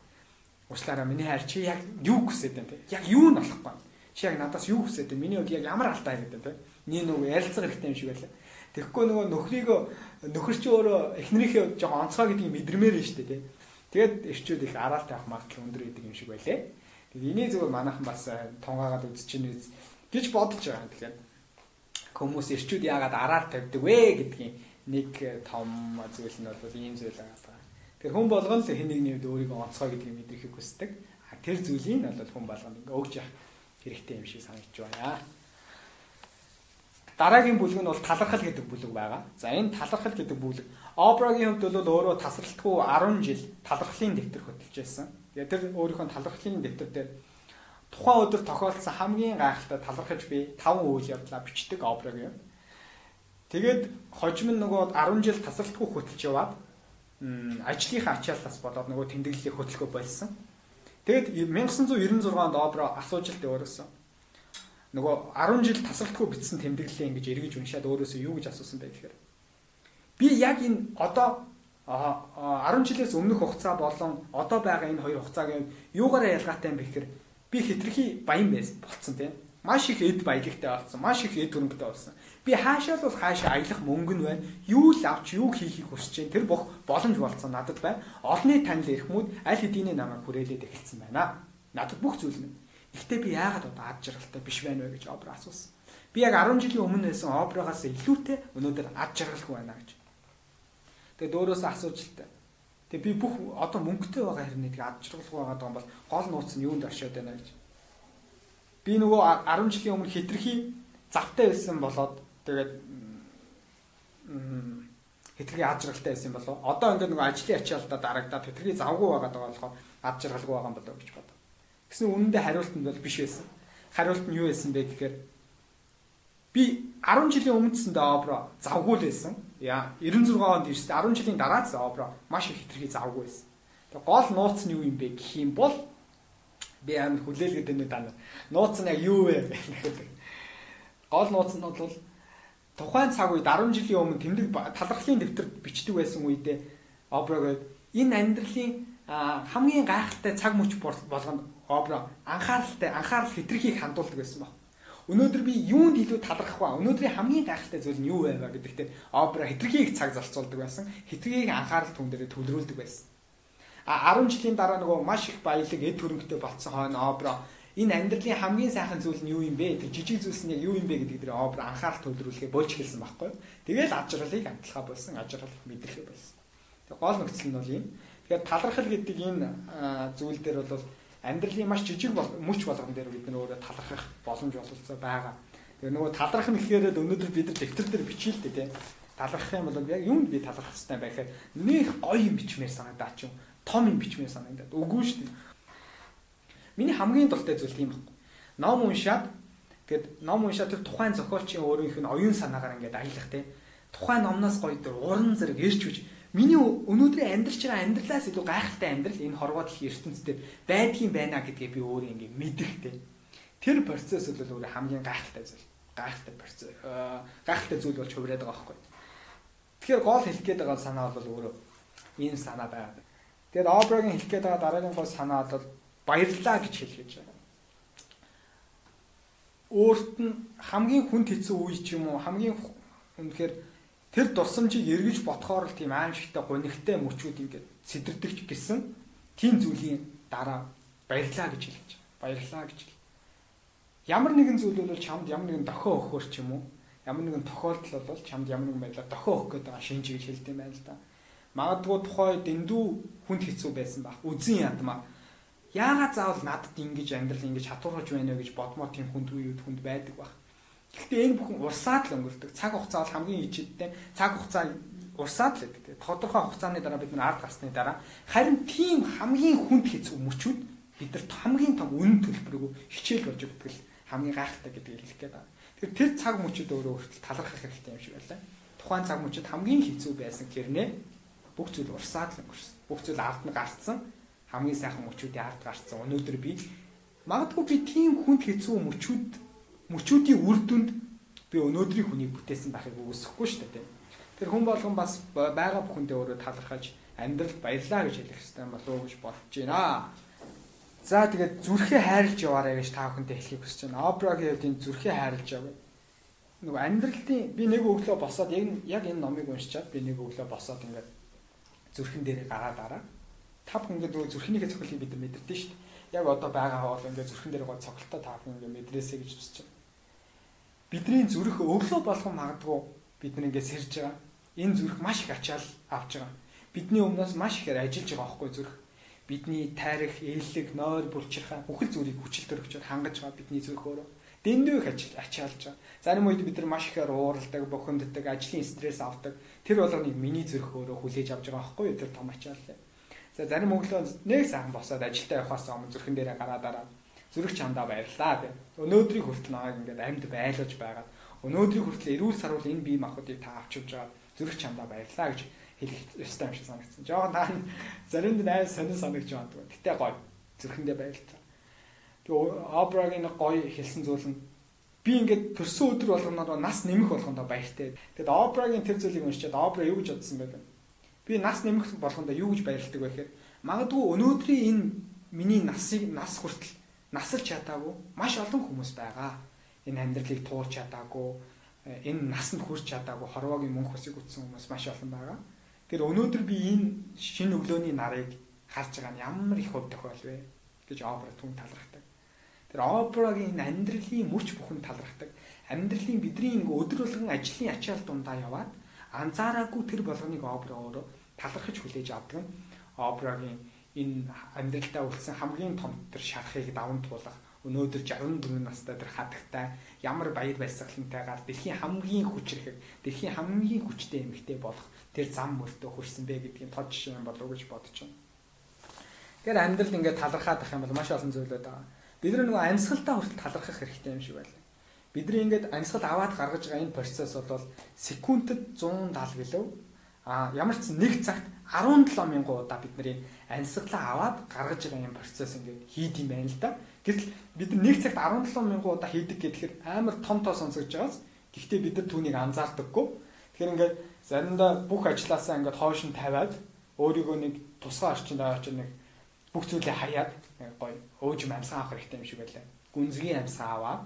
A: Уучлаарай миний хайр чи яг юу хүсэж байна те? Яг юу нь болохгүй чи яг надаас юу хүсэж байна? Миний хувьд яг ямар алдаа гэдэг те. Нэг нөгөө ярилцах хэрэгтэй юм шиг байлаа. Тэгэхгүй нөгөө нөхрийгөө нөхөр чи өөрөө эхнэрийнхээ жоохон онцгой гэдгийг мэдрэмээр нь дээ те. Тэгээд эрчүүд их араалтай авах магадлал өндөр гэдэг юм шиг байлээ. Тэгээд энийг зөвхөн манайхан бас э, тунгаагаад үзчихнэ гэж бодож байгаа. Тэгэхээр хүмүүс эрчүүд яагаад араар тавьдаг вэ гэдгийн нэг э, том зүйл нь бол ийм зүйл байгаа. Тэгэхээр хүн болгон л хэн нэгний хувьд өөрийгөө онцгой гэдгийг мэдрэхийг хүсдэг. Тэр зүйлийг нь бол хүн болгонд ингээ өгч явах хэрэгтэй юм шиг санагдж байна. Дараагийн бүлэг нь бол талархал гэдэг бүлэг байгаа. За энэ талархал гэдэг бүлэг Обрагийн хувьд бол өөрөө тасралтгүй 10 жил талархлын дэвтэр хөтөлж байсан. Тэгээ тэр өөрийнхөө талархлын дэвтэр дээр тухайн өдөр тохиолдсон хамгийн гайхалтай талархаж би 5 үйл явдлаа бичдэг Обрагийн. Тэгээд хожим нь нөгөө 10 жил тасралтгүй хөтөлж яваад ажлынхаа ачааллаас болоод нөгөө тэмдэглэлийг хөтөлгөө болсон. Тэгэд 1996 онд Обро асууж л өөрөөсөө. Нөгөө 10 жил тасралтгүй бичсэн тэмдэглэлээ ингэж эргэж уншаад өөрөөсөө юу гэж асуусан бэ гэхээр би яг энэ одоо 10 жилээс өмнөх хугацаа болон одоо байгаа энэ хоёр хугацаагийн юугаараа ялгаатай юм бэ гэхээр би хитрхи баян байсан болцсон тийм маш их эд баялагтай болсон маш их эд хөрөнгөтэй болсон Би хаашаа л хаашаа аялах мөнгө нь байна. Юу л авч юу хийхийг хүсэж байна. Тэр бүх боломж болцсон надад байна. Олны танил эрхмүүд аль хэдийн намайг хүрээлээд эхэлсэн байна. Надад бүх зүйл минь. Гэхдээ би яагаад одоо ад жаргалтай биш байна вэ гэж Обра асуусан. Би яг 10 жилийн өмнө байсан Обрагаас илүүтэй өнөөдөр ад жаргалгүй байна гэж. Тэгээд өөрөөсөө асууж л та. Тэгээ би бүх одоо мөнгөтэй байгаа хэрнээ тэгээ ад жаргалгүй байгаа юм бол гол нууц нь юунд оршоод байна гэж. Би нөгөө 10 жилийн өмнө хитрхи завтай байсан болоод Тэгээд хэтэрхий ад жаргалтай байсан болов. Одоо ингээд нөгөө ажлын ачаалтаа дарагдаад хэтэрхий завгүй байгаа даа болохоор ад жаргалгүй байгаа юм болов гэж бодов. Гэсэн үнэндээ хариулт нь бол биш байсан. Хариулт нь юу байсан бэ гэхээр би 10 жилийн өмнөсөндөө обро завгүй л байсан. Яа 96 онд ирсэн 10 жилийн дараач обро маш их хэтэрхий завгүй байсан. Тэгээ гол нууц нь юу юм бэ гэх юм бол Би амар хүлээлгээд энэ даа. Нууц нь яг юу вэ гол нууц нь бол тухайн цаг үед 10 жилийн өмнө тэмдэг талархлын дэвтэр бичдэг байсан үедээ Оброг энэ амьдралын хамгийн гайхалтай цаг мөч болгонд Обро анхааралтай анхаарал хэтэрхийг хандуулдаг байсан баг. Өнөөдөр би юунд илүү талархах вэ? Өнөөдрийн хамгийн гайхалтай зүйл нь юу вэ гэдэгтээ Обро хэтэрхийг цаг зарцуулдаг байсан. Хэтэрхийг анхаарал түн дээр төвлөрүүлдэг байсан. А 10 жилийн дараа нөгөө маш их баялаг эд хөрөнгөтэй болцсон хойно Обро энэ амьдралын хамгийн сайхан зүйл нь юу юм бэ? Тэг жижиг зүйлс нь яг юу юм бэ гэдгийг дээр обр анхаарал төвлөрүүлэхээ болж эхэлсэн байхгүй? Тэгэл ажралыг амтлахаа болсон, ажрал мэдрэхээ болсон. Тэг гол нөхцөл нь бол юм. Тэгэхээр талархал гэдэг энэ зүйл дээр бол амьдралын маш жижиг мөч болгон дээр бид нөр өөрөө талархах боломж олгоцоо байгаа. Тэгээ нөгөө таларх нь гэхээр өнөөдөр бид нар дэвтэр дээр бичийлдэ тий. Талархах юм бол яг юунд би талархах хэрэгтэй байхаар нөх гоё юм бичмээр санагдаа ч юм том юм бичмээр санагдаад үгүй шүү дээ Миний хамгийн дуртай зүйл тийм байна. Ном уншаад тэгэд ном уншаад тэр тухайн зохиолчийн өөрийнх нь оюун санаагаар ингээд аялах те. Тухайн номноос гоё дөр уран зэрэг ирж хүч миний өнөөдрийн амьдрч байгаа амьдралаас илүү гайхалтай амьдрал энэ хорвоо дэлхийн ертөнцид байдгийн байна гэдгээ би өөрөө ингээд мэдэх те. Тэр процесс бол өөрөө хамгийн гайхалтай зүйл. Гайхалтай процесс. Гайхалтай зүйл болж хувираад байгаа байхгүй. Тэгэхээр гол хэлэх гээд байгаа санаа бол өөрөө ийм санаа байна. Тэгээд Оброгийн хэлэх гээд байгаа дараагийн гол санаа бол баярлаа гэж хэлж байгаа. Өөрт нь хамгийн хүнд хэцүү үе ч юм уу хамгийн үнэхээр тэр дурсамжийг эргэж бодохоор л тийм аимшигтай гонигтай мөчүүд ингээд сэтэрдэг гэсэн тийм зүйлийн дараа баярлаа гэж хэлж байгаа. Баярлаа гэж хэл. Ямар нэгэн зүйл бол чамд ямар нэгэн дохио өгөхөр ч юм уу ямар нэгэн тохиолдол бол чамд ямар нэгэн байдлаар дохио өгөх гэдэг шинж гэж хэлдэг юм байна л да. Магадгүй тухай дэндүү хүнд хэцүү байсан баг. Үзэн ядмаа яагаад заавал надад ингэж амьдрал ингэж хатуурхаж байна вэ гэж бодмоо тийм хүнд үед хүнд байдаг баг. Гэхдээ энэ бүхэн урсаад л өнгөрдөг. Цаг хугацаа бол хамгийн ичэдтэй. Цаг хугацаа урсаад л гэдэг. Тодорхой хугацааны дараа бид нар ард гарсны дараа харин тийм хамгийн хүнд хэцүү мөчүүд бидэрт хамгийн том үнэн төлбөрөөгөө хичээл болж өгдөг л хамгийн гайхалтай гэдгийг хэлэх гээд байна. Тэгэхээр тэр цаг мөчүүд өөрөө өөртөө талархах хэрэгтэй юм шиг байлаа. Тухайн цаг мөчид хамгийн хэцүү байсан хэрнээ бүх зүйл урсаад л өнгөрсөн. Бүх зүйл ард нь гарцсан хамгийн сайхан мөчүүдийн ард гарцсан. Өнөөдөр би магадгүй би тийм хүнд хэцүү мөчүүд мөчүүдийн үр дүнд би өнөөдрийн хүнийг бүтээсэн байхыг үгүйсэхгүй шүү дээ. Тэр хүн болгон бас байгаа бүхэндээ өөрөө талархаж амьдралд баярлаа гэж хэлэх хэрэгтэй болов уу гэж бодож байна. За тэгээд зүрхээ хайрлж яваарай гэж та бүхэндээ хэлхийг хүсэж байна. Обрагийн хувьд энэ зүрхээ хайрлж яваа. Нөгөө амьдралтын би нэг өглөө босоод яг яг энэ номыг уншичаад би нэг өглөө босоод ингээд зүрхэн дээр гараад дараа та бүхэн ингээд нөгөө зүрхнийхээ цохилыг бид нар мэдэрдэн шүү дээ. Яг одоо байгаа хоол ингээд зүрхэн дээр гоо цогцолтой та бүхэн ингээд мэдрээсэй гэж хүсэж байна. Бидний зүрх өглөө болгон магадгүй бид нар ингээд сэрж байгаа. Энэ зүрх маш их ачаал авч байгаа. Бидний өмнөөс маш ихээр ажиллаж байгаа байхгүй зүрх. Бидний тайрах, ээлэг, нойр, булчирхай бүхэл зүрийг хүчил төрөгчөөр хангаж байгаа бидний зүрх өөрөө дэндүү их ачаалж байгаа. Зарим үед бид нар маш ихээр ууралдаг, бохинддаг, ажлын стресс авдаг. Тэр болгоныг миний зүрх өөрөө хүлээж авч байгаа байхгүй юу? Тэр том ачаал. За зарим өглөө нэг сайхан босоод ажилдаа явахаас өмнө зүрхэн дээрээ гараа дараа зүрх чамдаа баярлаа гэх. Өнөөдрийг хүртэл намайг ингээд амьд байлгаж байгаад өнөөдрийг хүртэл эрүүл сарвал энэ бие махбодыг та авч явж байгаа зүрх чамдаа баярлаа гэж хэлэх ёстой юм шиг санагдсан. Жоо наа заримд найз сонир санагдж байгаа. Гэтэ гоё зүрхэндээ баярлалаа. Тэгээ Обрагийн гоё хэлсэн зүйл нь би ингээд төрсөн өдөр болгоноор нас нэмэх болгондоо баяртай. Тэгэд Обрагийн тэр зүйлийг уншичаад Обра юу гэж бодсон бэ? Би нас нэмэх болгондоо юу гэж баярлдаг вэ гэхээр магадгүй өнөөдрийн энэ миний насыг нас хүртэл насалж чадаагүй маш олон хүмүүс байгаа. Энэ амьдралыг туулж чадаагүй, энэ насанд хүрч чадаагүй хорвоогийн мөнх усыг үтсэн хүмүүс маш олон байгаа. Тэр өнөөдөр би энэ шинэ өглөөний нарыг харж байгаа нь ямар их хөв тохиол вэ гэж опера түн талархдаг. Тэр операгийн амьдралын мөч бүхэн талархдаг. Амьдралын бидний ингээ өдөр болгон ажлын ачаал дундаа яваад анзаараагүй тэр болгоныг опера өөрөө талархаж хүлээж авдаг нь опрагийн энэ амьдралдаа үлдсэн хамгийн том тэр шарахыг даван туулах өнөөдөр 64 настай тэр хадагтай ямар баяр баясгалантайгаар дэлхийн хамгийн хүчрэхэг дэлхийн хамгийн хүчтэй эмэгтэй болох тэр зам мөртөө хүрсэн бэ гэдгийг тод жишээ болов уу гэж бодож байна. Тэгэхээр амьдрал ингээд талархаад ах юм бол маш олон зүйлүүд байгаа. Бид нөгөө амьсгалтаа хүртэл талархах хэрэгтэй юм шиг байлаа. Бидний ингээд амьсгал аваад гаргаж байгаа энэ процесс бол секундэд 170 гэлөө А ямар ч нэг цагт 17 мянган удаа бидний амьсгалаа аваад гаргаж байгаа юм процесс ингээд хийд юм байна л да. Гэтэл бид нэг цагт 17 мянган удаа хийдэг гэхээр амар том тоо сонсогдож байгаас гэхдээ бид нар түүнийг анзаардаггүй. Тэгэхээр ингээд заримдаа бүх ажилласаа ингээд хойш нь тавиад өөрийгөө нэг тусгай орчинд аваач нэг бүх зүйлээ хаяад гоё өөж амьсгаа авах хэрэгтэй юм шиг байлаа. Гүнзгий амьсгаа аваад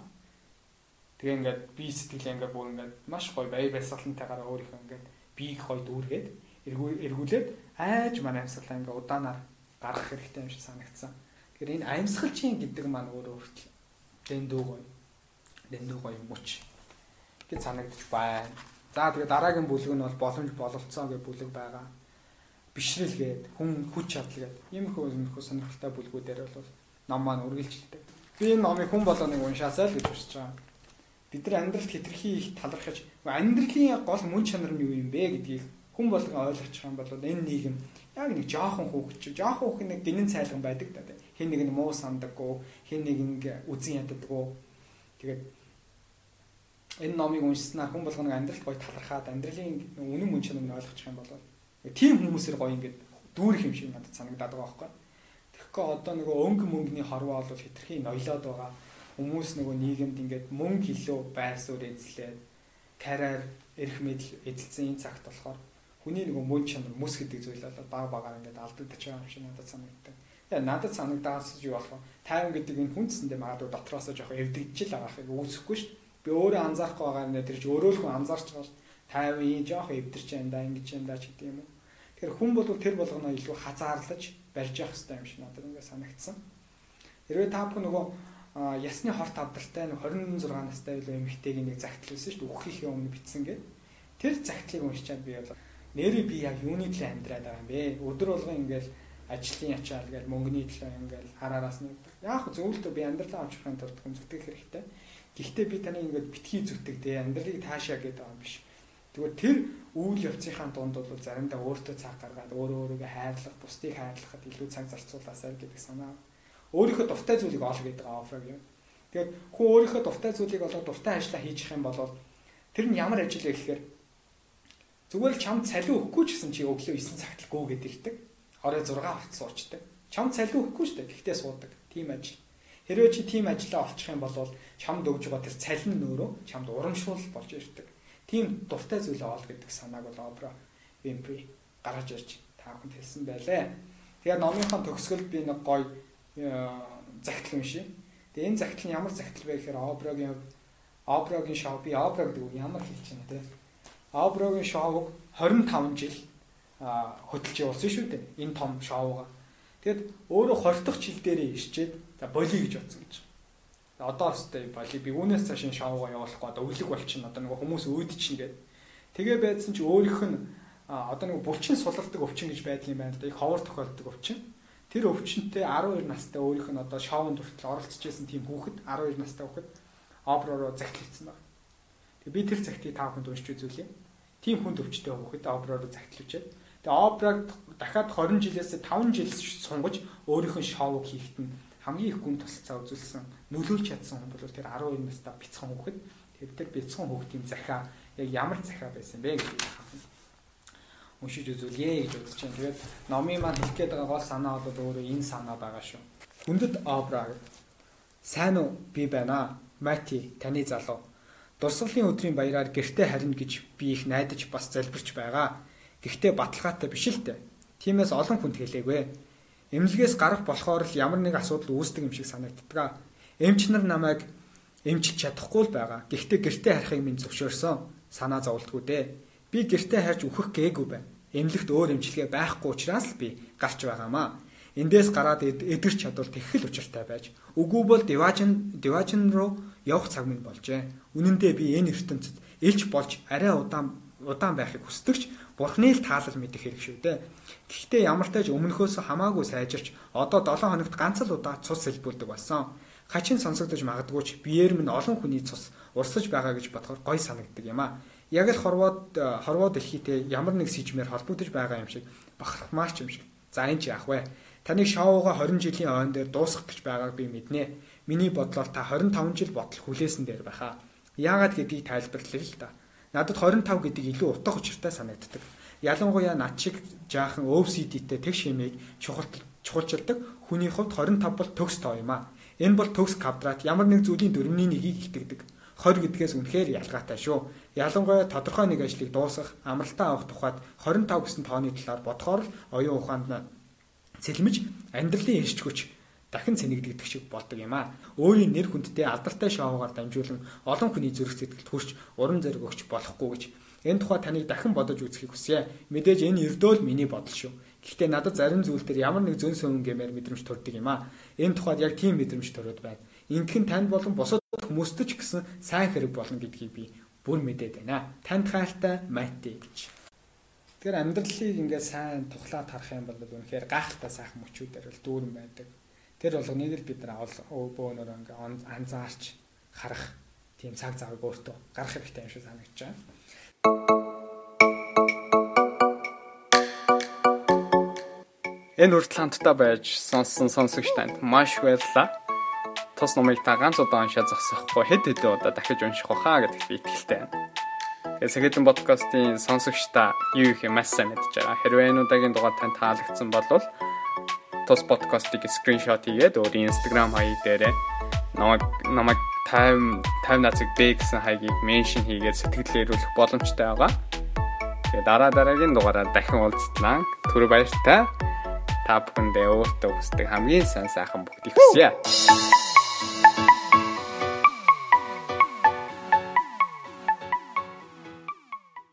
A: тэгээ ингээд би сэтгэлээ ингээд бүр ингээд маш гоё бай байсгалантайгаар өөрийнхөө ингээд биеийг гоё дүүргээд эргүүлээд айж манай амьсгалаа ингээд удаанаар гаргах хэрэгтэй юм шиг санагдсан. Тэгэхээр энэ амьсгалчин гэдэг маань өөрөө хүртэл дэндүү гоё дэндүү гоё мөч гэж санагдчих байна. За тэгээ дараагийн бүлэг нь бол боломж бололцоо гэх бүлэг байгаа бишрэл гээд хүн хүч чадал гээд ийм хөө нөхөө сонирхолтой бүлгүүдээр бол ном маань үргэлжилдэг. Би энэ номыг хүн болгоныг уншаасаа л гэж хүсэж байгаа. Бид нар амьдралд хэтэрхий их талархаж амьдралын гол мөн чанар нь юу юм бэ гэдгийг хүн болгон ойлгочих юм бол энэ нийгэм яг нэг жоохон хүүхэд жоохон хүүхэд нэг гинэн цайлган байдаг да. Хин нэг нь муу сандаггүй, хин нэг ингээ үзэн яддаггүй. Тэгээд энэ номыг уншсанаар хүн болгоныг амьдралд гоё талархаад амьдралын үнэн мөн чанарыг ойлгочих юм бол тийм хүмүүсээр гоё ингээд дүүрэх юм шиг надад санагдаад байгаа байхгүй. Тэгэхгүй одоо нөгөө өнгө мөнгөний хорвоо бол хитрхийн ноёлоод байгаа. Хүмүүс нөгөө нийгэмд ингээд мөнгө илүү байр суурь эзлээд карьер эрх мэдэл эзэлсэн энэ цагт болохоор хүний нөгөө мөн чанар мөс гэдэг зүйл бол баг багаар ингээд алдагдаж байгаа юм шиг надад санагддаг. Тэгээ надад санагдаас юу болох вэ? Тайван гэдэг энэ хүнсэндээ магадгүй дотроосоо жоох эвдэгжил байгаахыг үүсэхгүй шүү. Би өөрөө анзаарахгүй байгаа нэ тэр чи өөрөө л хүн анзаарч байгаа шүү 50 ий жоох эвдэрч байна да ингэж байна да ч гэдэг юм уу. Тэгэхээр хүн бол тэр болгоно илүү хазаарлаж барьж явах хэрэгтэй юм шиг надад ингээд санагдсан. Хэрвээ та бүхэн нөгөө ясны хорт авдартай 26 настай илүү эмэгтэйг нэг загтлуулсан шүү дээ. Үххийн өмнө битсэн гэдэг. Тэр загтлыг уншичаад би бол нэрээ би яг юуны төлөө амьдраад байгаа юм бэ? Өдөр болгон ингээд ажлын ячаал гээл мөнгөний төлөө ингээл хараараас нь яг зөвлөлтөө би амьдралаа авчихын тулд хүн зүтгэх хэрэгтэй. Гэхдээ би таны ингээд битгий зүтдэг те амьдралыг таашаа гэдэг юм биш Тэгвэл тэр үйл явцынхаа дунд бол заримдаа өөртөө цаг гаргаад өөрөө өөрийгөө хайрлах, бусдыг хайрлахад илүү цаг зарцуулаасай гэдэг санаа. Өөрийнхөө дуртай зүйлийг олох гэдэг афраг юм. Тэгэхээр хүн өөрийнхөө дуртай зүйлийг олоод дуртай ажиллаа хийчих юм бол тэр нь ямар ажил вэ гэхээр зүгээр л чамд цалин өгөхгүй ч гэсэн чи өглөө 9 цагт л гүгээд ирдэг. Орой 6 хүртэл суучдаг. Чамд цалин өгөхгүй шүү дээ. Гэхдээ суудаг. Тим ажил. Хэрвээ чи тим ажиллаа олчих юм бол чамд өгж байгаа тэр цалин нөөрөө чамд урамшуул болж ирдэг тийм дуртай зүйлээ оол гэдэг санааг бол Обра Вимпри гаргаж ирж та бүхэнд хэлсэн байлээ. Тэгээд номынхон төгсгөл би нэг гоё загтал юм шиг. Тэгээд энэ загтал нь ямар загтал вэ гэхээр Обрагийн Обрагийн шоу би Обра гэдэг үг ямар хэлж байна те. Обрагийн шоуг 25 жил хөдөлж явуулсан шүү дээ. Энэ том шоуга. Тэгэд өөрөө 20 дахь жил дээрээ ирчээд за болиё гэж бодсон гэж одоо өстэй боли би үүнээс цааш энэ шоугаа явуулахгүй одоо өвлөг болчихно одоо нөгөө хүмүүс өөдчихнэ гэдэг. Тэгээ байдсан чи өөрийнх нь одоо нөгөө булчин сулалдаг өвчин гэж байдаг юм байна л да. Их ховор тохиолддог өвчин. Тэр өвчнөд 12 настай өөрийнх нь одоо шоунд хүртэл оролцож байсан тийм хүүхэд 12 настай хүүхэд обророо загтлагдсан байна. Тэгээ би тэр цагтыг тав хүнд уншиж үзүүлье. Тийм хүнд өвчтэй хүүхэд обророо загтлуулчаад тэгээ оброг дахиад 20 жилээс 5 жил сунгаж өөрийнх нь шоуг хийхэд нь хамгийн их гүн тусалцаа үзүүлсэн нөлөөлж чадсан хүн бол тэр 12 настай бяцхан хүүхэд тэр тэр бяцхан хүүхдийн захиа яг ямар захиа байсан бэ гэдэг уншиж үзүүлье гэж бодож байна. Тэгээд номын маань хэлэх гээд байгаа гол санаа бол өөрөө энэ санаа байгаа шүү. Хүндэт Абра сайн уу би байна. Мати таны залуу. Дурсгалын өдрийн баяраар гэрте харина гэж би их найдаж бас залбирч байгаа. Гэхдээ баталгаатай биш л дээ. Тиймээс олон хүнд хэлээгүй эмнэлгээс гарах болохоор л ямар нэг асуудал үүсдэг юм шиг санагддаг. Эмч нар намайг эмчилж чадахгүй л байгаа. Гэхдээ гэртээ харихыг минь зөвшөөрсөн. Санаа зовлтгүй дээ. Би гэртээ харж өөхөх гээгүй байна. Эмнэлэгт өөр эмчилгээ байхгүй учраас л би гарч байгаамаа. Эндээс гараад эдгэрч чадвал тэгхэл учиртай байж үгүй бол диважин диважин руу явах цаг минь болжээ. Үнэн дээр би энэ ертөнцид элч болж арай удаан удаан байхыг хүсдэгч Бурхны л таалал мэдэх хэрэг шүү дээ. Гэхдээ ямар тааж өмнөхөөс хамаагүй сайжирч одоо 7 хоногт ганц л удаа цус сэлбүүлдэг болсон. Хачин сонсогдож магадгүй ч биеэр минь олон хүний цус урсаж байгаа гэж бодохоор гой санагддаг юм а. Яг л хорвоод хорвоо дэлхийтэй ямар нэг сэжмээр холбогдож байгаа юм шиг бахархмаарч юм шиг. За энэ чи яах вэ? Таныг шоуга 20 жилийн ойн дээр дуусгах гэж байгааг би мэднэ. Миний бодлоор та 25 жил ботл хүлээсэн дээр байхаа. Яагаад гэдгийг тайлбарлая л да. Надад 25 гэдэг илүү утга учиртай санагддаг. ялангуяа над шиг жаахан OCD-тэй тэг шимийг чухал чухалчилдаг хүний хувьд 25 бол төгс тоо юм а. Энэ бол төгс квадрат ямар нэг зүйлийн дөрөвний нэгийг илтгэдэг. 20 гэдгээс үнэхээр ялгаатай шүү. Ялангуяа тодорхой нэг ажлыг дуусгах, амралтаа авах тухайд 25 гэсэн тооны талаар бодохоор оюун ухаанд цэлмэж амьдралын эрч хүч дахин цэнэгдэгдэх шиг болдог юм аа. Өөрийн нэр хүндтэй алдартай шоугаар дамжуулан олон хүний зүрх сэтгэлд хүрч уран зориг өгч болохгүй гэж энэ тухай таныг дахин бодож үзэхийг хүсье. Мэдээж энэ ердөөл миний бодол шүү. Гэхдээ надад зарим зүйл төр ямар нэг зөн сөвөн гэмээр мэдрэмж төрдөг юм аа. Энэ тухайд яг тийм мэдрэмж төрөд байна. Ингэх нь танд болон бусад хүмүүстд ч гэсэн сайн хэрэг болно гэдгийг би бүр мэдээд байна. Танд хайртай Майти гэж. Тэгэхээр амьдралыг ингээд сайн тухлаад харах юм бол үнэхээр гайхалтай сайхан мөчүүдээр л дүүрэн байдаг. Тэр болгоныг л бид нар бөөнөр ингээд анзаарч харах тийм цаг завыг өөртөө гаргах хэрэгтэй юм шиг санагдаж байна. Энэ хүртэл хамтдаа байж сонссон сонсогч танд маш баярлалаа. Тус номыг та ганц удаа уншаад зогсохгүй хэд хэдэн удаа дахиж унших баха гэдэгт би итгэлтэй байна. Тэгээ Сэгэдэн подкастын сонсогчдаа юу их маш сайн мэдж байгаа. Хэрвээ энэ удаагийн дугаар танд таалагдсан бол тус подкастыг скриншот хийгээд өөрийн Instagram хаяг дээрээ намайг намайг 50 50 нацыг бэ гэсэн хаягийг меншн хийгээд сэтгэлдээ ирүүлэх боломжтой байгаа. Тэгээ дараа дараагийн дугаараар дахин уулзтлаа. Түр баяртай та бүхэндээ өөртөө хүсдэг хамгийн сайн сайхан бүгдийг хүсье.